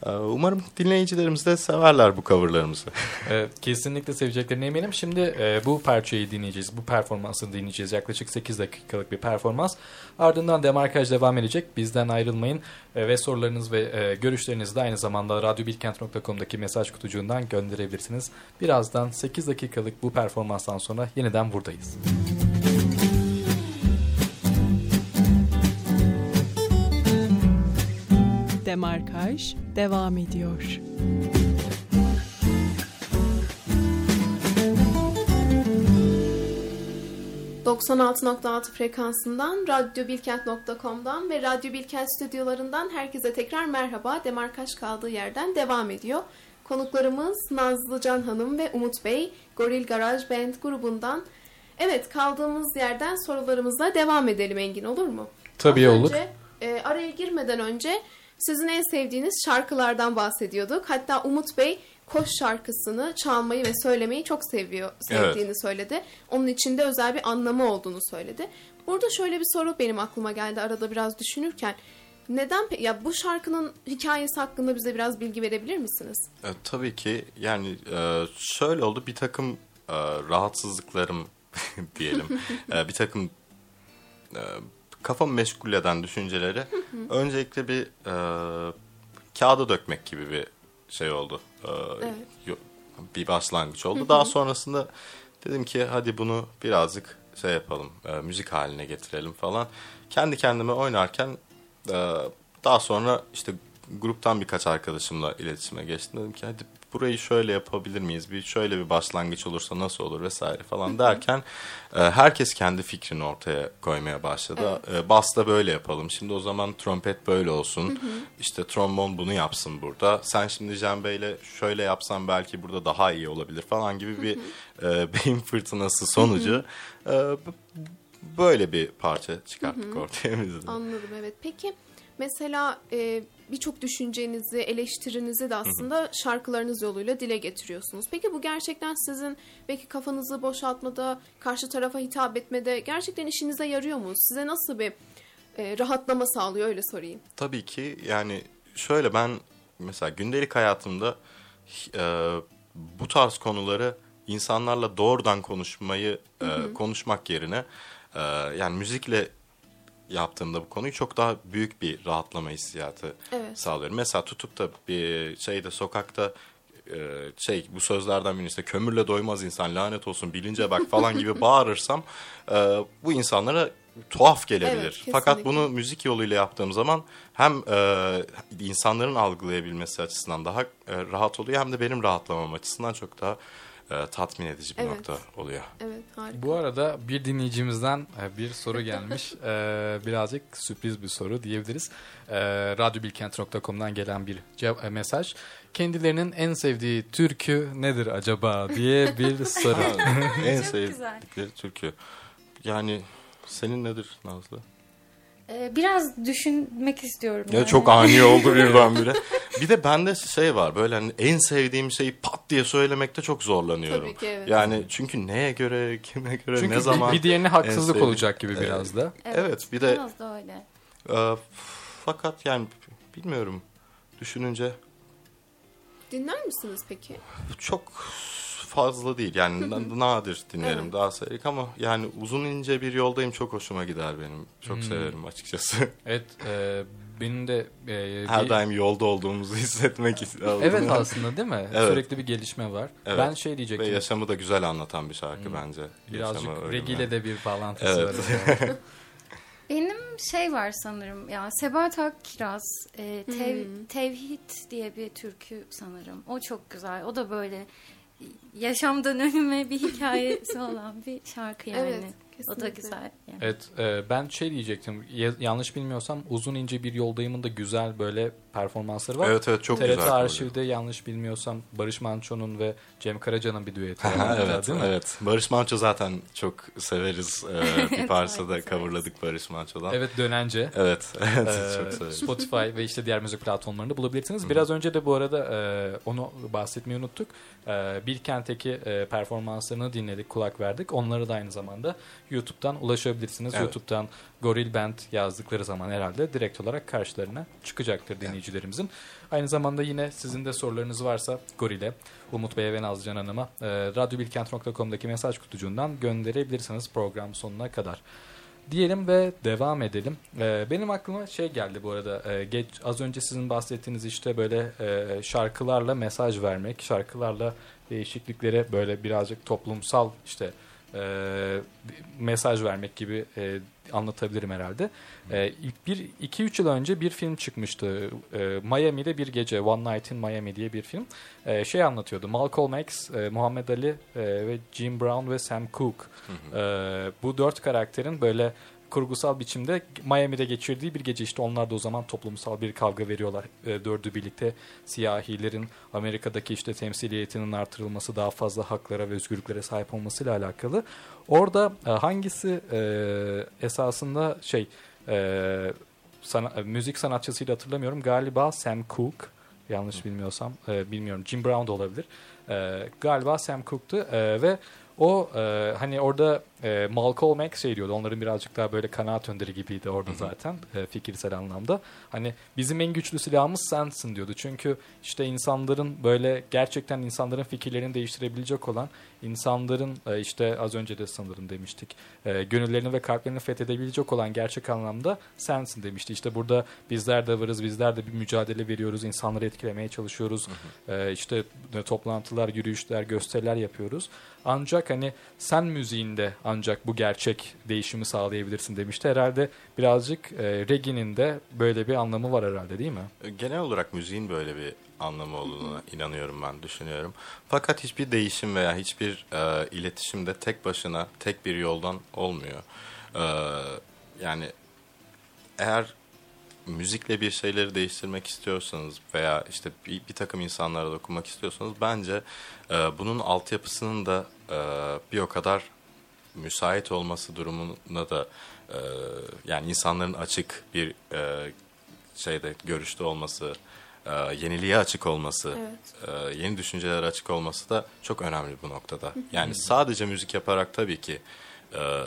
E, umarım dinleyicilerimiz de severler bu coverlarımızı. E, kesinlikle seveceklerine eminim. Şimdi e, bu parçayı dinleyeceğiz. Bu performansı dinleyeceğiz. Yaklaşık 8 dakikalık bir performans. Ardından demarkaj devam edecek. Bizden ayrılmayın. E, ve sorularınız ve e, görüşlerinizi de aynı zamanda radyobilkent.com'daki mesaj kutucuğundan gönderebilirsiniz. Birazdan 8 dakikalık bu performanstan sonra yeniden buradayız. Demarkaj devam ediyor. ...96.6 frekansından, radyobilkent.com'dan ve Radyo Bilkent stüdyolarından herkese tekrar merhaba. Demarkaj kaldığı yerden devam ediyor. Konuklarımız Nazlı Can Hanım ve Umut Bey, Goril Garaj Band grubundan. Evet, kaldığımız yerden sorularımızla devam edelim Engin, olur mu? Tabii Az olur. önce, e, araya girmeden önce sizin en sevdiğiniz şarkılardan bahsediyorduk. Hatta Umut Bey Koş şarkısını çalmayı ve söylemeyi çok seviyor, sevdiğini söyledi. Onun içinde özel bir anlamı olduğunu söyledi. Burada şöyle bir soru benim aklıma geldi arada biraz düşünürken. Neden ya bu şarkının hikayesi hakkında bize biraz bilgi verebilir misiniz? E, tabii ki yani e, şöyle oldu bir takım e, rahatsızlıklarım diyelim. E, bir takım e, kafamı meşgul eden düşünceleri öncelikle bir e, kağıda dökmek gibi bir şey oldu. E, Evet. Bir başlangıç oldu. Daha sonrasında dedim ki hadi bunu birazcık şey yapalım, e, müzik haline getirelim falan. Kendi kendime oynarken e, daha sonra işte gruptan birkaç arkadaşımla iletişime geçtim. Dedim ki hadi burayı şöyle yapabilir miyiz? Bir şöyle bir başlangıç olursa nasıl olur vesaire falan derken e, herkes kendi fikrini ortaya koymaya başladı. E, Bas da böyle yapalım. Şimdi o zaman trompet böyle olsun. İşte trombon bunu yapsın burada. Sen şimdi cembeyle şöyle yapsan belki burada daha iyi olabilir falan gibi bir e, beyin fırtınası sonucu e, böyle bir parça çıkarttık ortaya biz de. Anladım evet. Peki mesela e, birçok düşüncenizi, eleştirinizi de aslında şarkılarınız yoluyla dile getiriyorsunuz. Peki bu gerçekten sizin belki kafanızı boşaltmada, karşı tarafa hitap etmede gerçekten işinize yarıyor mu? Size nasıl bir e, rahatlama sağlıyor öyle sorayım. Tabii ki yani şöyle ben mesela gündelik hayatımda e, bu tarz konuları insanlarla doğrudan konuşmayı e, konuşmak yerine e, yani müzikle yaptığımda bu konuyu çok daha büyük bir rahatlama hissiyatı Evet. sağlıyorum. Mesela tutup da bir şeyde sokakta e, şey bu sözlerden birisi işte kömürle doymaz insan lanet olsun bilince bak falan gibi bağırırsam e, bu insanlara tuhaf gelebilir. Evet, Fakat bunu müzik yoluyla yaptığım zaman hem e, insanların algılayabilmesi açısından daha e, rahat oluyor hem de benim rahatlamam açısından çok daha e, tatmin edici bir Evet. nokta oluyor. Evet harika. Bu arada bir dinleyicimizden e, bir soru gelmiş. E, birazcık sürpriz bir soru diyebiliriz. E, radyobilkent.com'dan gelen bir cev- e, mesaj. Kendilerinin en sevdiği türkü nedir acaba diye bir soru. en sevdikleri türkü. Yani senin nedir Nazlı? Ee, biraz düşünmek istiyorum. Ya yani. çok ani oldu birdenbire. bir de bende şey var böyle hani en sevdiğim şeyi pat diye söylemekte çok zorlanıyorum. Tabii ki, evet. Yani çünkü neye göre, kime göre, Çünkü ne zaman. bir diğerine haksızlık olacak gibi biraz da. Evet, bir de Biraz da öyle. e, fakat yani bilmiyorum düşününce Dinler misiniz peki? çok fazla değil. Yani na- nadir dinlerim Evet. daha sayık ama yani uzun ince bir yoldayım çok hoşuma gider benim. Çok severim açıkçası. Evet e, benim de e, Her bir- daim yolda olduğumuzu hissetmek istiyorum. Evet aslında değil mi? Evet. Sürekli bir gelişme var. Evet. Ben şey Ve diyecektim. yaşamı da güzel anlatan bir şarkı bence. Birazcık Yaşamı, ölümü. Regi ile de bir bağlantısı Evet. var. Benim şey var sanırım ya Sebahat Akkiraz e, tev, Tevhid diye bir türkü sanırım. O çok güzel. O da böyle yaşamdan ölüme bir hikayesi olan bir şarkı yani. Evet, o da kesinlikle. güzel. Yani. Evet e, ben şey diyecektim ya- yanlış bilmiyorsam uzun ince bir yoldayımın da güzel böyle performansları var. Evet evet çok TRT güzel. arşivde yanlış bilmiyorsam Barış Manço'nun ve Cem Karaca'nın bir düeti var. Evet, değil mi? evet. Barış Manço zaten çok severiz. Ee, bir Evet, parça da evet, coverladık Barış Manço'dan. Evet dönence. Evet, evet Ee, çok severiz. Spotify ve işte diğer müzik platformlarında bulabilirsiniz. Biraz önce de bu arada e, onu bahsetmeyi unuttuk. E, Bilkent'teki e, performanslarını dinledik, kulak verdik. Onları da aynı zamanda YouTube'dan ulaşabilirsiniz. Evet. YouTube'dan Goril Band yazdıkları zaman herhalde direkt olarak karşılarına çıkacaktır dinleyicilerimizin. Aynı zamanda yine sizin de sorularınız varsa Goril'e, Umut Bey'e ve Nazlıcan Hanım'a e, radyobilkent.com'daki mesaj kutucuğundan gönderebilirsiniz program sonuna kadar diyelim ve devam edelim. Ee, benim aklıma şey geldi bu arada. Ee, geç az önce sizin bahsettiğiniz işte böyle e, şarkılarla mesaj vermek, şarkılarla değişikliklere böyle birazcık toplumsal işte e, mesaj vermek gibi e, anlatabilirim herhalde. E, ilk bir iki üç yıl önce bir film çıkmıştı. E, Miami'de bir gece One Night in Miami diye bir film. E, şey anlatıyordu. Malcolm X, e, Muhammed Ali e, ve Jim Brown ve Sam Cooke. E, bu dört karakterin böyle kurgusal biçimde Miami'de geçirdiği bir gece işte onlar da o zaman toplumsal bir kavga veriyorlar. E, dördü birlikte siyahilerin Amerika'daki işte temsiliyetinin artırılması daha fazla haklara ve özgürlüklere sahip olmasıyla alakalı. Orada e, hangisi e, esasında şey e, sana, müzik sanatçısıyla hatırlamıyorum galiba Sam Cooke yanlış bilmiyorsam e, bilmiyorum Jim Brown da olabilir. E, galiba Sam Cooke'tu e, ve o e, hani orada e, Malcolm X şey diyordu. Onların birazcık daha böyle kanaat önderi gibiydi orada zaten e, fikirsel anlamda. Hani bizim en güçlü silahımız sensin diyordu. Çünkü işte insanların böyle gerçekten insanların fikirlerini değiştirebilecek olan insanların e, işte az önce de sanırım demiştik. E, gönüllerini ve kalplerini fethedebilecek olan gerçek anlamda sensin demişti. İşte burada bizler de varız. Bizler de bir mücadele veriyoruz. insanları etkilemeye çalışıyoruz. E, işte toplantılar, yürüyüşler, gösteriler yapıyoruz. Ancak hani sen müziğinde ancak bu gerçek değişimi sağlayabilirsin demişti. Herhalde birazcık e, reggae'nin de böyle bir anlamı var herhalde değil mi? Genel olarak müziğin böyle bir anlamı olduğuna inanıyorum ben, düşünüyorum. Fakat hiçbir değişim veya hiçbir e, iletişim de tek başına, tek bir yoldan olmuyor. E, yani eğer müzikle bir şeyleri değiştirmek istiyorsanız veya işte bir, bir takım insanlara dokunmak istiyorsanız bence e, bunun altyapısının da e, bir o kadar müsait olması durumuna da e, yani insanların açık bir e, şeyde görüşte olması, yeniliğe açık olması, Evet. e, yeni düşüncelere açık olması da çok önemli bu noktada. Yani sadece müzik yaparak tabii ki e,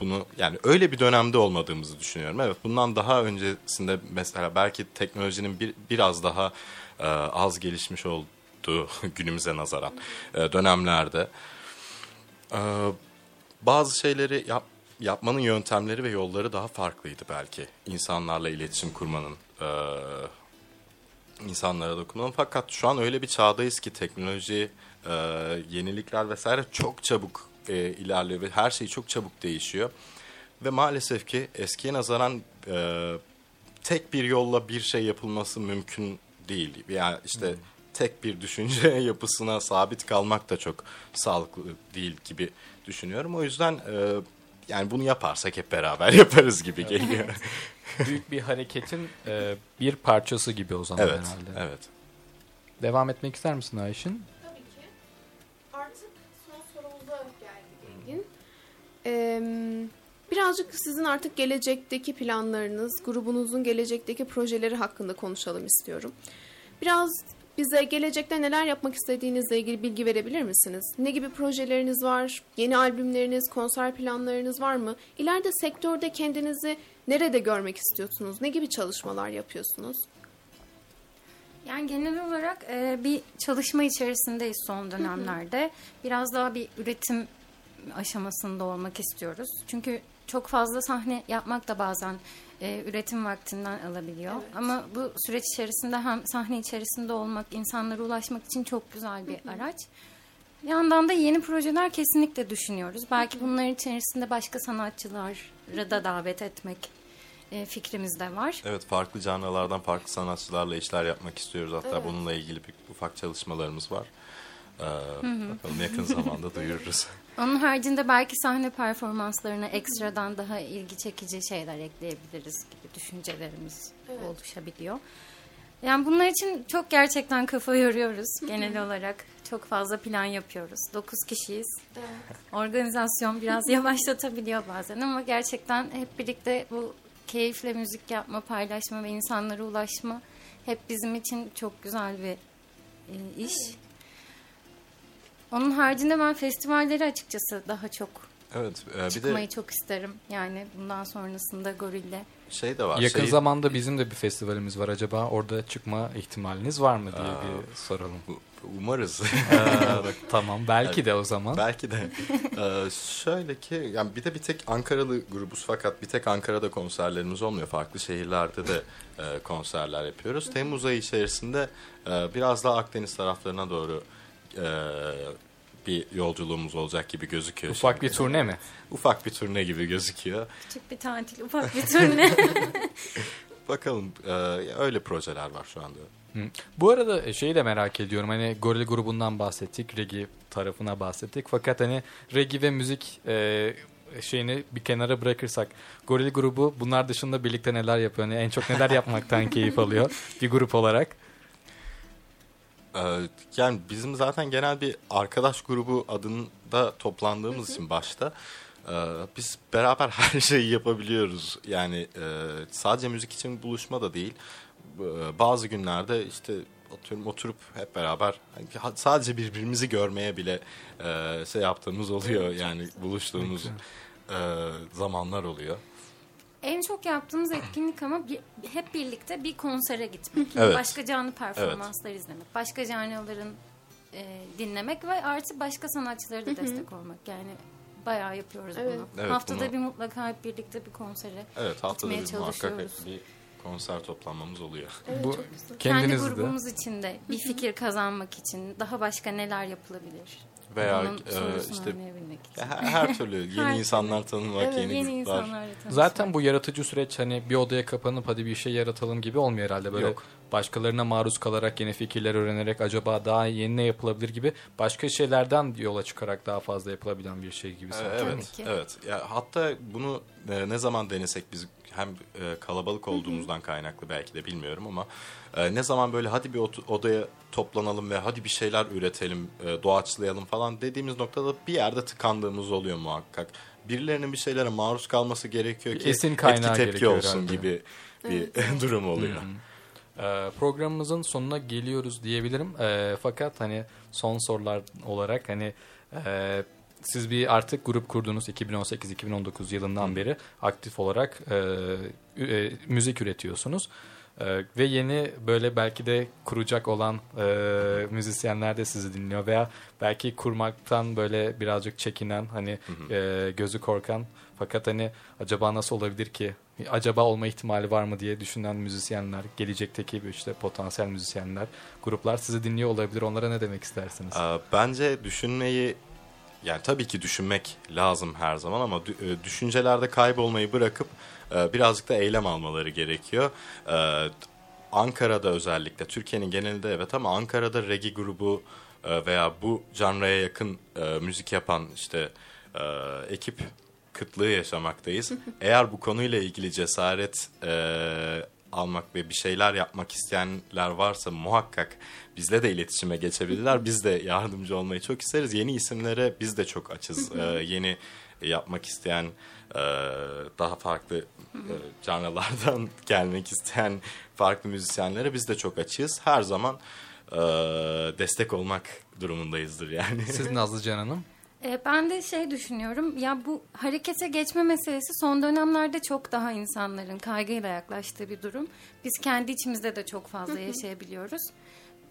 bunu yani öyle bir dönemde olmadığımızı düşünüyorum. Evet bundan daha öncesinde mesela belki teknolojinin bir, biraz daha e, az gelişmiş olduğu günümüze nazaran e, dönemlerde e, bazı şeyleri yap, yapmanın yöntemleri ve yolları daha farklıydı belki. İnsanlarla iletişim kurmanın, e, insanlara dokunmanın. Fakat şu an öyle bir çağdayız ki teknoloji, e, yenilikler vesaire çok çabuk e, ilerliyor ve her şey çok çabuk değişiyor. Ve maalesef ki eskiye nazaran e, tek bir yolla bir şey yapılması mümkün değil. Yani işte tek bir düşünce yapısına sabit kalmak da çok sağlıklı değil gibi düşünüyorum. O yüzden e, yani bunu yaparsak hep beraber yaparız gibi geliyor. Büyük bir hareketin e, bir parçası gibi o zaman evet, herhalde. evet. Devam etmek ister misin Ayşin? Tabii ki. Artık son sorumuza geldik Engin. Ee, birazcık sizin artık gelecekteki planlarınız, grubunuzun gelecekteki projeleri hakkında konuşalım istiyorum. Biraz bize gelecekte neler yapmak istediğinizle ilgili bilgi verebilir misiniz? Ne gibi projeleriniz var? Yeni albümleriniz, konser planlarınız var mı? İleride sektörde kendinizi nerede görmek istiyorsunuz? Ne gibi çalışmalar yapıyorsunuz? Yani genel olarak e, bir çalışma içerisindeyiz son dönemlerde. Biraz daha bir üretim aşamasında olmak istiyoruz. Çünkü çok fazla sahne yapmak da bazen e, üretim vaktinden alabiliyor. Evet. Ama bu süreç içerisinde hem sahne içerisinde olmak, insanlara ulaşmak için çok güzel bir araç. Bir yandan da yeni projeler kesinlikle düşünüyoruz. Belki bunların içerisinde başka sanatçıları da davet etmek e, fikrimiz de var. Evet farklı canlılardan farklı sanatçılarla işler yapmak istiyoruz. Hatta bununla ilgili bir ufak çalışmalarımız var. Ee, bakalım yakın zamanda duyururuz. Onun haricinde belki sahne performanslarına ekstradan daha ilgi çekici şeyler ekleyebiliriz gibi düşüncelerimiz oluşabiliyor. Yani bunlar için çok gerçekten kafa yoruyoruz genel olarak. Çok fazla plan yapıyoruz. 9 kişiyiz. Organizasyon biraz yavaşlatabiliyor bazen ama gerçekten hep birlikte bu keyifle müzik yapma, paylaşma ve insanlara ulaşma hep bizim için çok güzel bir e, iş. Onun haricinde ben festivalleri açıkçası daha çok Evet e, bir çıkmayı de çok isterim. Yani bundan sonrasında Gorille. şey de var. Yakın şey, zamanda bizim de bir festivalimiz var. Acaba orada çıkma ihtimaliniz var mı diye bir soralım. Umarız. Ee, tamam belki de o zaman. Belki de. Ee, şöyle ki yani bir de bir tek Ankaralı grubuz fakat bir tek Ankara'da konserlerimiz olmuyor. Farklı şehirlerde de e, konserler yapıyoruz. Temmuz ayı içerisinde e, biraz daha Akdeniz taraflarına doğru e, bir yolculuğumuz olacak gibi gözüküyor. Ufak şimdi. bir turne mi? Ufak bir turne gibi gözüküyor. Küçük bir tatil, ufak bir turne. Bakalım e, öyle projeler var şu anda. Hı. Bu arada şeyi de merak ediyorum. Hani Goril grubundan bahsettik. Regi tarafına bahsettik. Fakat hani regi ve müzik e, şeyini bir kenara bırakırsak Goril grubu bunlar dışında birlikte neler yapıyor? Hani en çok neler yapmaktan keyif alıyor bir grup olarak? Ee, yani bizim zaten genel bir arkadaş grubu adında toplandığımız için başta e, biz beraber her şeyi yapabiliyoruz. Yani e, sadece müzik için buluşma da değil. E, Bazı günlerde işte oturup, oturup hep beraber hani ha- sadece birbirimizi görmeye bile şey yaptığımız oluyor. Yani buluştuğumuz zamanlar oluyor. En çok yaptığımız etkinlik ama bir, hep birlikte bir konsere gitmek. Evet. Başka canlı performanslar izlemek. Başka canlıların e, dinlemek ve artı başka sanatçılara da destek olmak. Yani bayağı yapıyoruz Evet. bunu. Evet, Haftada bunu- bir mutlaka hep birlikte bir konsere Evet haftada gitmeye bir çalışıyoruz. bir konser toplanmamız oluyor. Evet, Bu. Kendi kendiniz de grubumuz için de bir fikir kazanmak için daha başka neler yapılabilir? Veya e, işte her, her türlü yeni Her insanlar tanımak, Evet, yeni, Yeni gruplar. Zaten bu yaratıcı süreç hani bir odaya kapanıp hadi bir şey yaratalım gibi olmuyor herhalde. Böyle Yok. başkalarına maruz kalarak yeni fikirler öğrenerek acaba daha yeni ne yapılabilir gibi başka şeylerden yola çıkarak daha fazla yapılabilen bir şey gibi. Sanki. Evet, evet. Ya hatta bunu e, ne zaman denesek biz hem e, kalabalık olduğumuzdan kaynaklı belki de bilmiyorum ama e, ne zaman böyle hadi bir odaya toplanalım ve hadi bir şeyler üretelim, e, doğaçlayalım falan dediğimiz noktada bir yerde tıkandığımız oluyor muhakkak. Birilerinin bir şeylere maruz kalması gerekiyor ki esin kaynağı etki tepki olsun herhalde. gibi bir durum oluyor. Ee, programımızın sonuna geliyoruz diyebilirim. Ee, fakat hani son sorular olarak hani e, siz bir artık grup kurdunuz 2018-2019 yılından beri aktif olarak e, e, müzik üretiyorsunuz. E, ve yeni böyle belki de kuracak olan e, müzisyenler de sizi dinliyor veya belki kurmaktan böyle birazcık çekinen hani e, gözü korkan fakat hani acaba nasıl olabilir ki acaba olma ihtimali var mı diye düşünen müzisyenler gelecekteki işte potansiyel müzisyenler gruplar sizi dinliyor olabilir onlara ne demek istersiniz? Bence düşünmeyi yani tabii ki düşünmek lazım her zaman ama e, düşüncelerde kaybolmayı bırakıp e, birazcık da eylem almaları gerekiyor. Ee, Ankara'da özellikle Türkiye'nin genelinde evet ama Ankara'da regi grubu e, veya bu janraya yakın e, müzik yapan işte e, ekip kıtlığı yaşamaktayız. Eğer bu konuyla ilgili cesaret e, almak ve bir şeyler yapmak isteyenler varsa muhakkak bizle de iletişime geçebilirler. Biz de yardımcı olmayı çok isteriz. Yeni isimlere biz de çok açız. E, yeni yapmak isteyen e, daha farklı e, canlılardan gelmek isteyen farklı müzisyenlere biz de çok açığız. Her zaman e, destek olmak durumundayızdır yani. Siz Nazlıcan Hanım? E, ben de şey düşünüyorum ya bu harekete geçme meselesi son dönemlerde çok daha insanların kaygıyla yaklaştığı bir durum. Biz kendi içimizde de çok fazla yaşayabiliyoruz.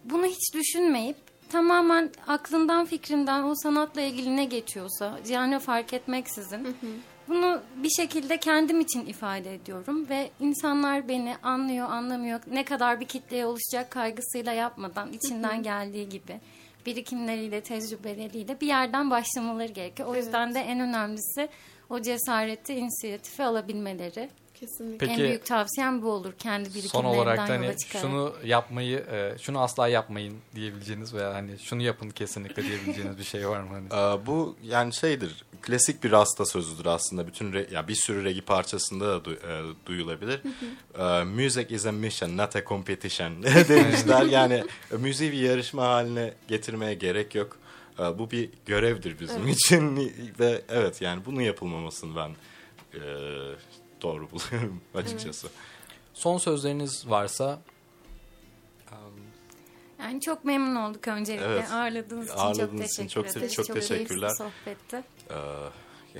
Bunu hiç düşünmeyip tamamen aklından fikrinden o sanatla ilgili ne geçiyorsa yani fark etmeksizin bunu bir şekilde kendim için ifade ediyorum ve insanlar beni anlıyor anlamıyor. Ne kadar bir kitleye oluşacak kaygısıyla yapmadan içinden geldiği gibi birikimleriyle, tecrübeleriyle bir yerden başlamaları gerekiyor. O yüzden de en önemlisi o cesareti, inisiyatifi alabilmeleri. Kesinlikle. en büyük tavsiyem bu olur. Kendi son birikimlerinden olarak da yola hani şunu yapmayı, e, şunu asla yapmayın diyebileceğiniz veya hani şunu yapın kesinlikle diyebileceğiniz bir şey var mı? Hani? Ee, bu yani şeydir klasik bir rasta sözüdür aslında bütün re, ya bir sürü regi parçasında da du, e, duyulabilir. Ee, music is a mission not a competition demişler yani e, müziği bir yarışma haline getirmeye gerek yok. Ee, bu bir görevdir bizim için ve evet yani bunun yapılmamasını ben e, doğru buluyorum açıkçası. Son sözleriniz varsa Yani çok memnun olduk öncelikle. Evet. Ağırladığınız için Ağırladığınız çok teşekkür çok te- ederiz. çok keyifli teşekkürler. bir sohbetti. Ee,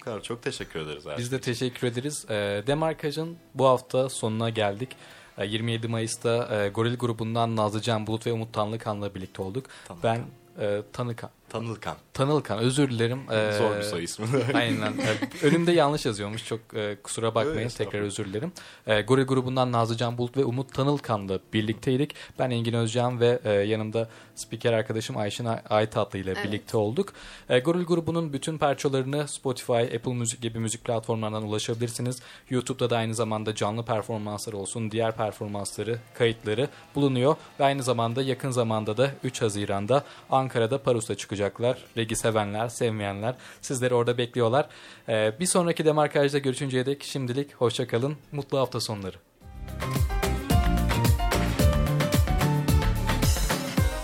bu kadar çok teşekkür ederiz. Biz de teşekkür ederiz. E, Demarkaj'ın bu hafta sonuna geldik. E, 27 Mayıs'ta e, Goril grubundan Nazlı Can Bulut ve Umut Tanlıkan'la birlikte olduk. Tanlıkan. Ben e, Tanıkan. Tanılkan. Tanılkan özür dilerim. E, Zor bir soy ismi. Aynen. E, Önümde yanlış yazıyormuş. Çok e, kusura bakmayın. Öyle, Tekrar özür dilerim. E, Goril grubundan Nazlı Can Bulut ve Umut Tanılkan'la birlikteydik. Ben Engin Özcan ve e, yanımda spiker arkadaşım Ayşin Ay- Aytatlı ile Evet. birlikte olduk. E, Goril grubunun bütün parçalarını Spotify, Apple Müzik gibi müzik platformlarından ulaşabilirsiniz. YouTube'da da aynı zamanda canlı performansları olsun, diğer performansları, kayıtları bulunuyor. Ve aynı zamanda yakın zamanda da 3 Haziran'da Ankara'da Parus'ta çıkacaklar. Regi sevenler, sevmeyenler sizleri orada bekliyorlar. E, bir sonraki demarkajda görüşünceye dek şimdilik hoşçakalın. Mutlu hafta sonları.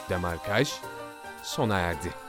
Demarkaj sona erdi.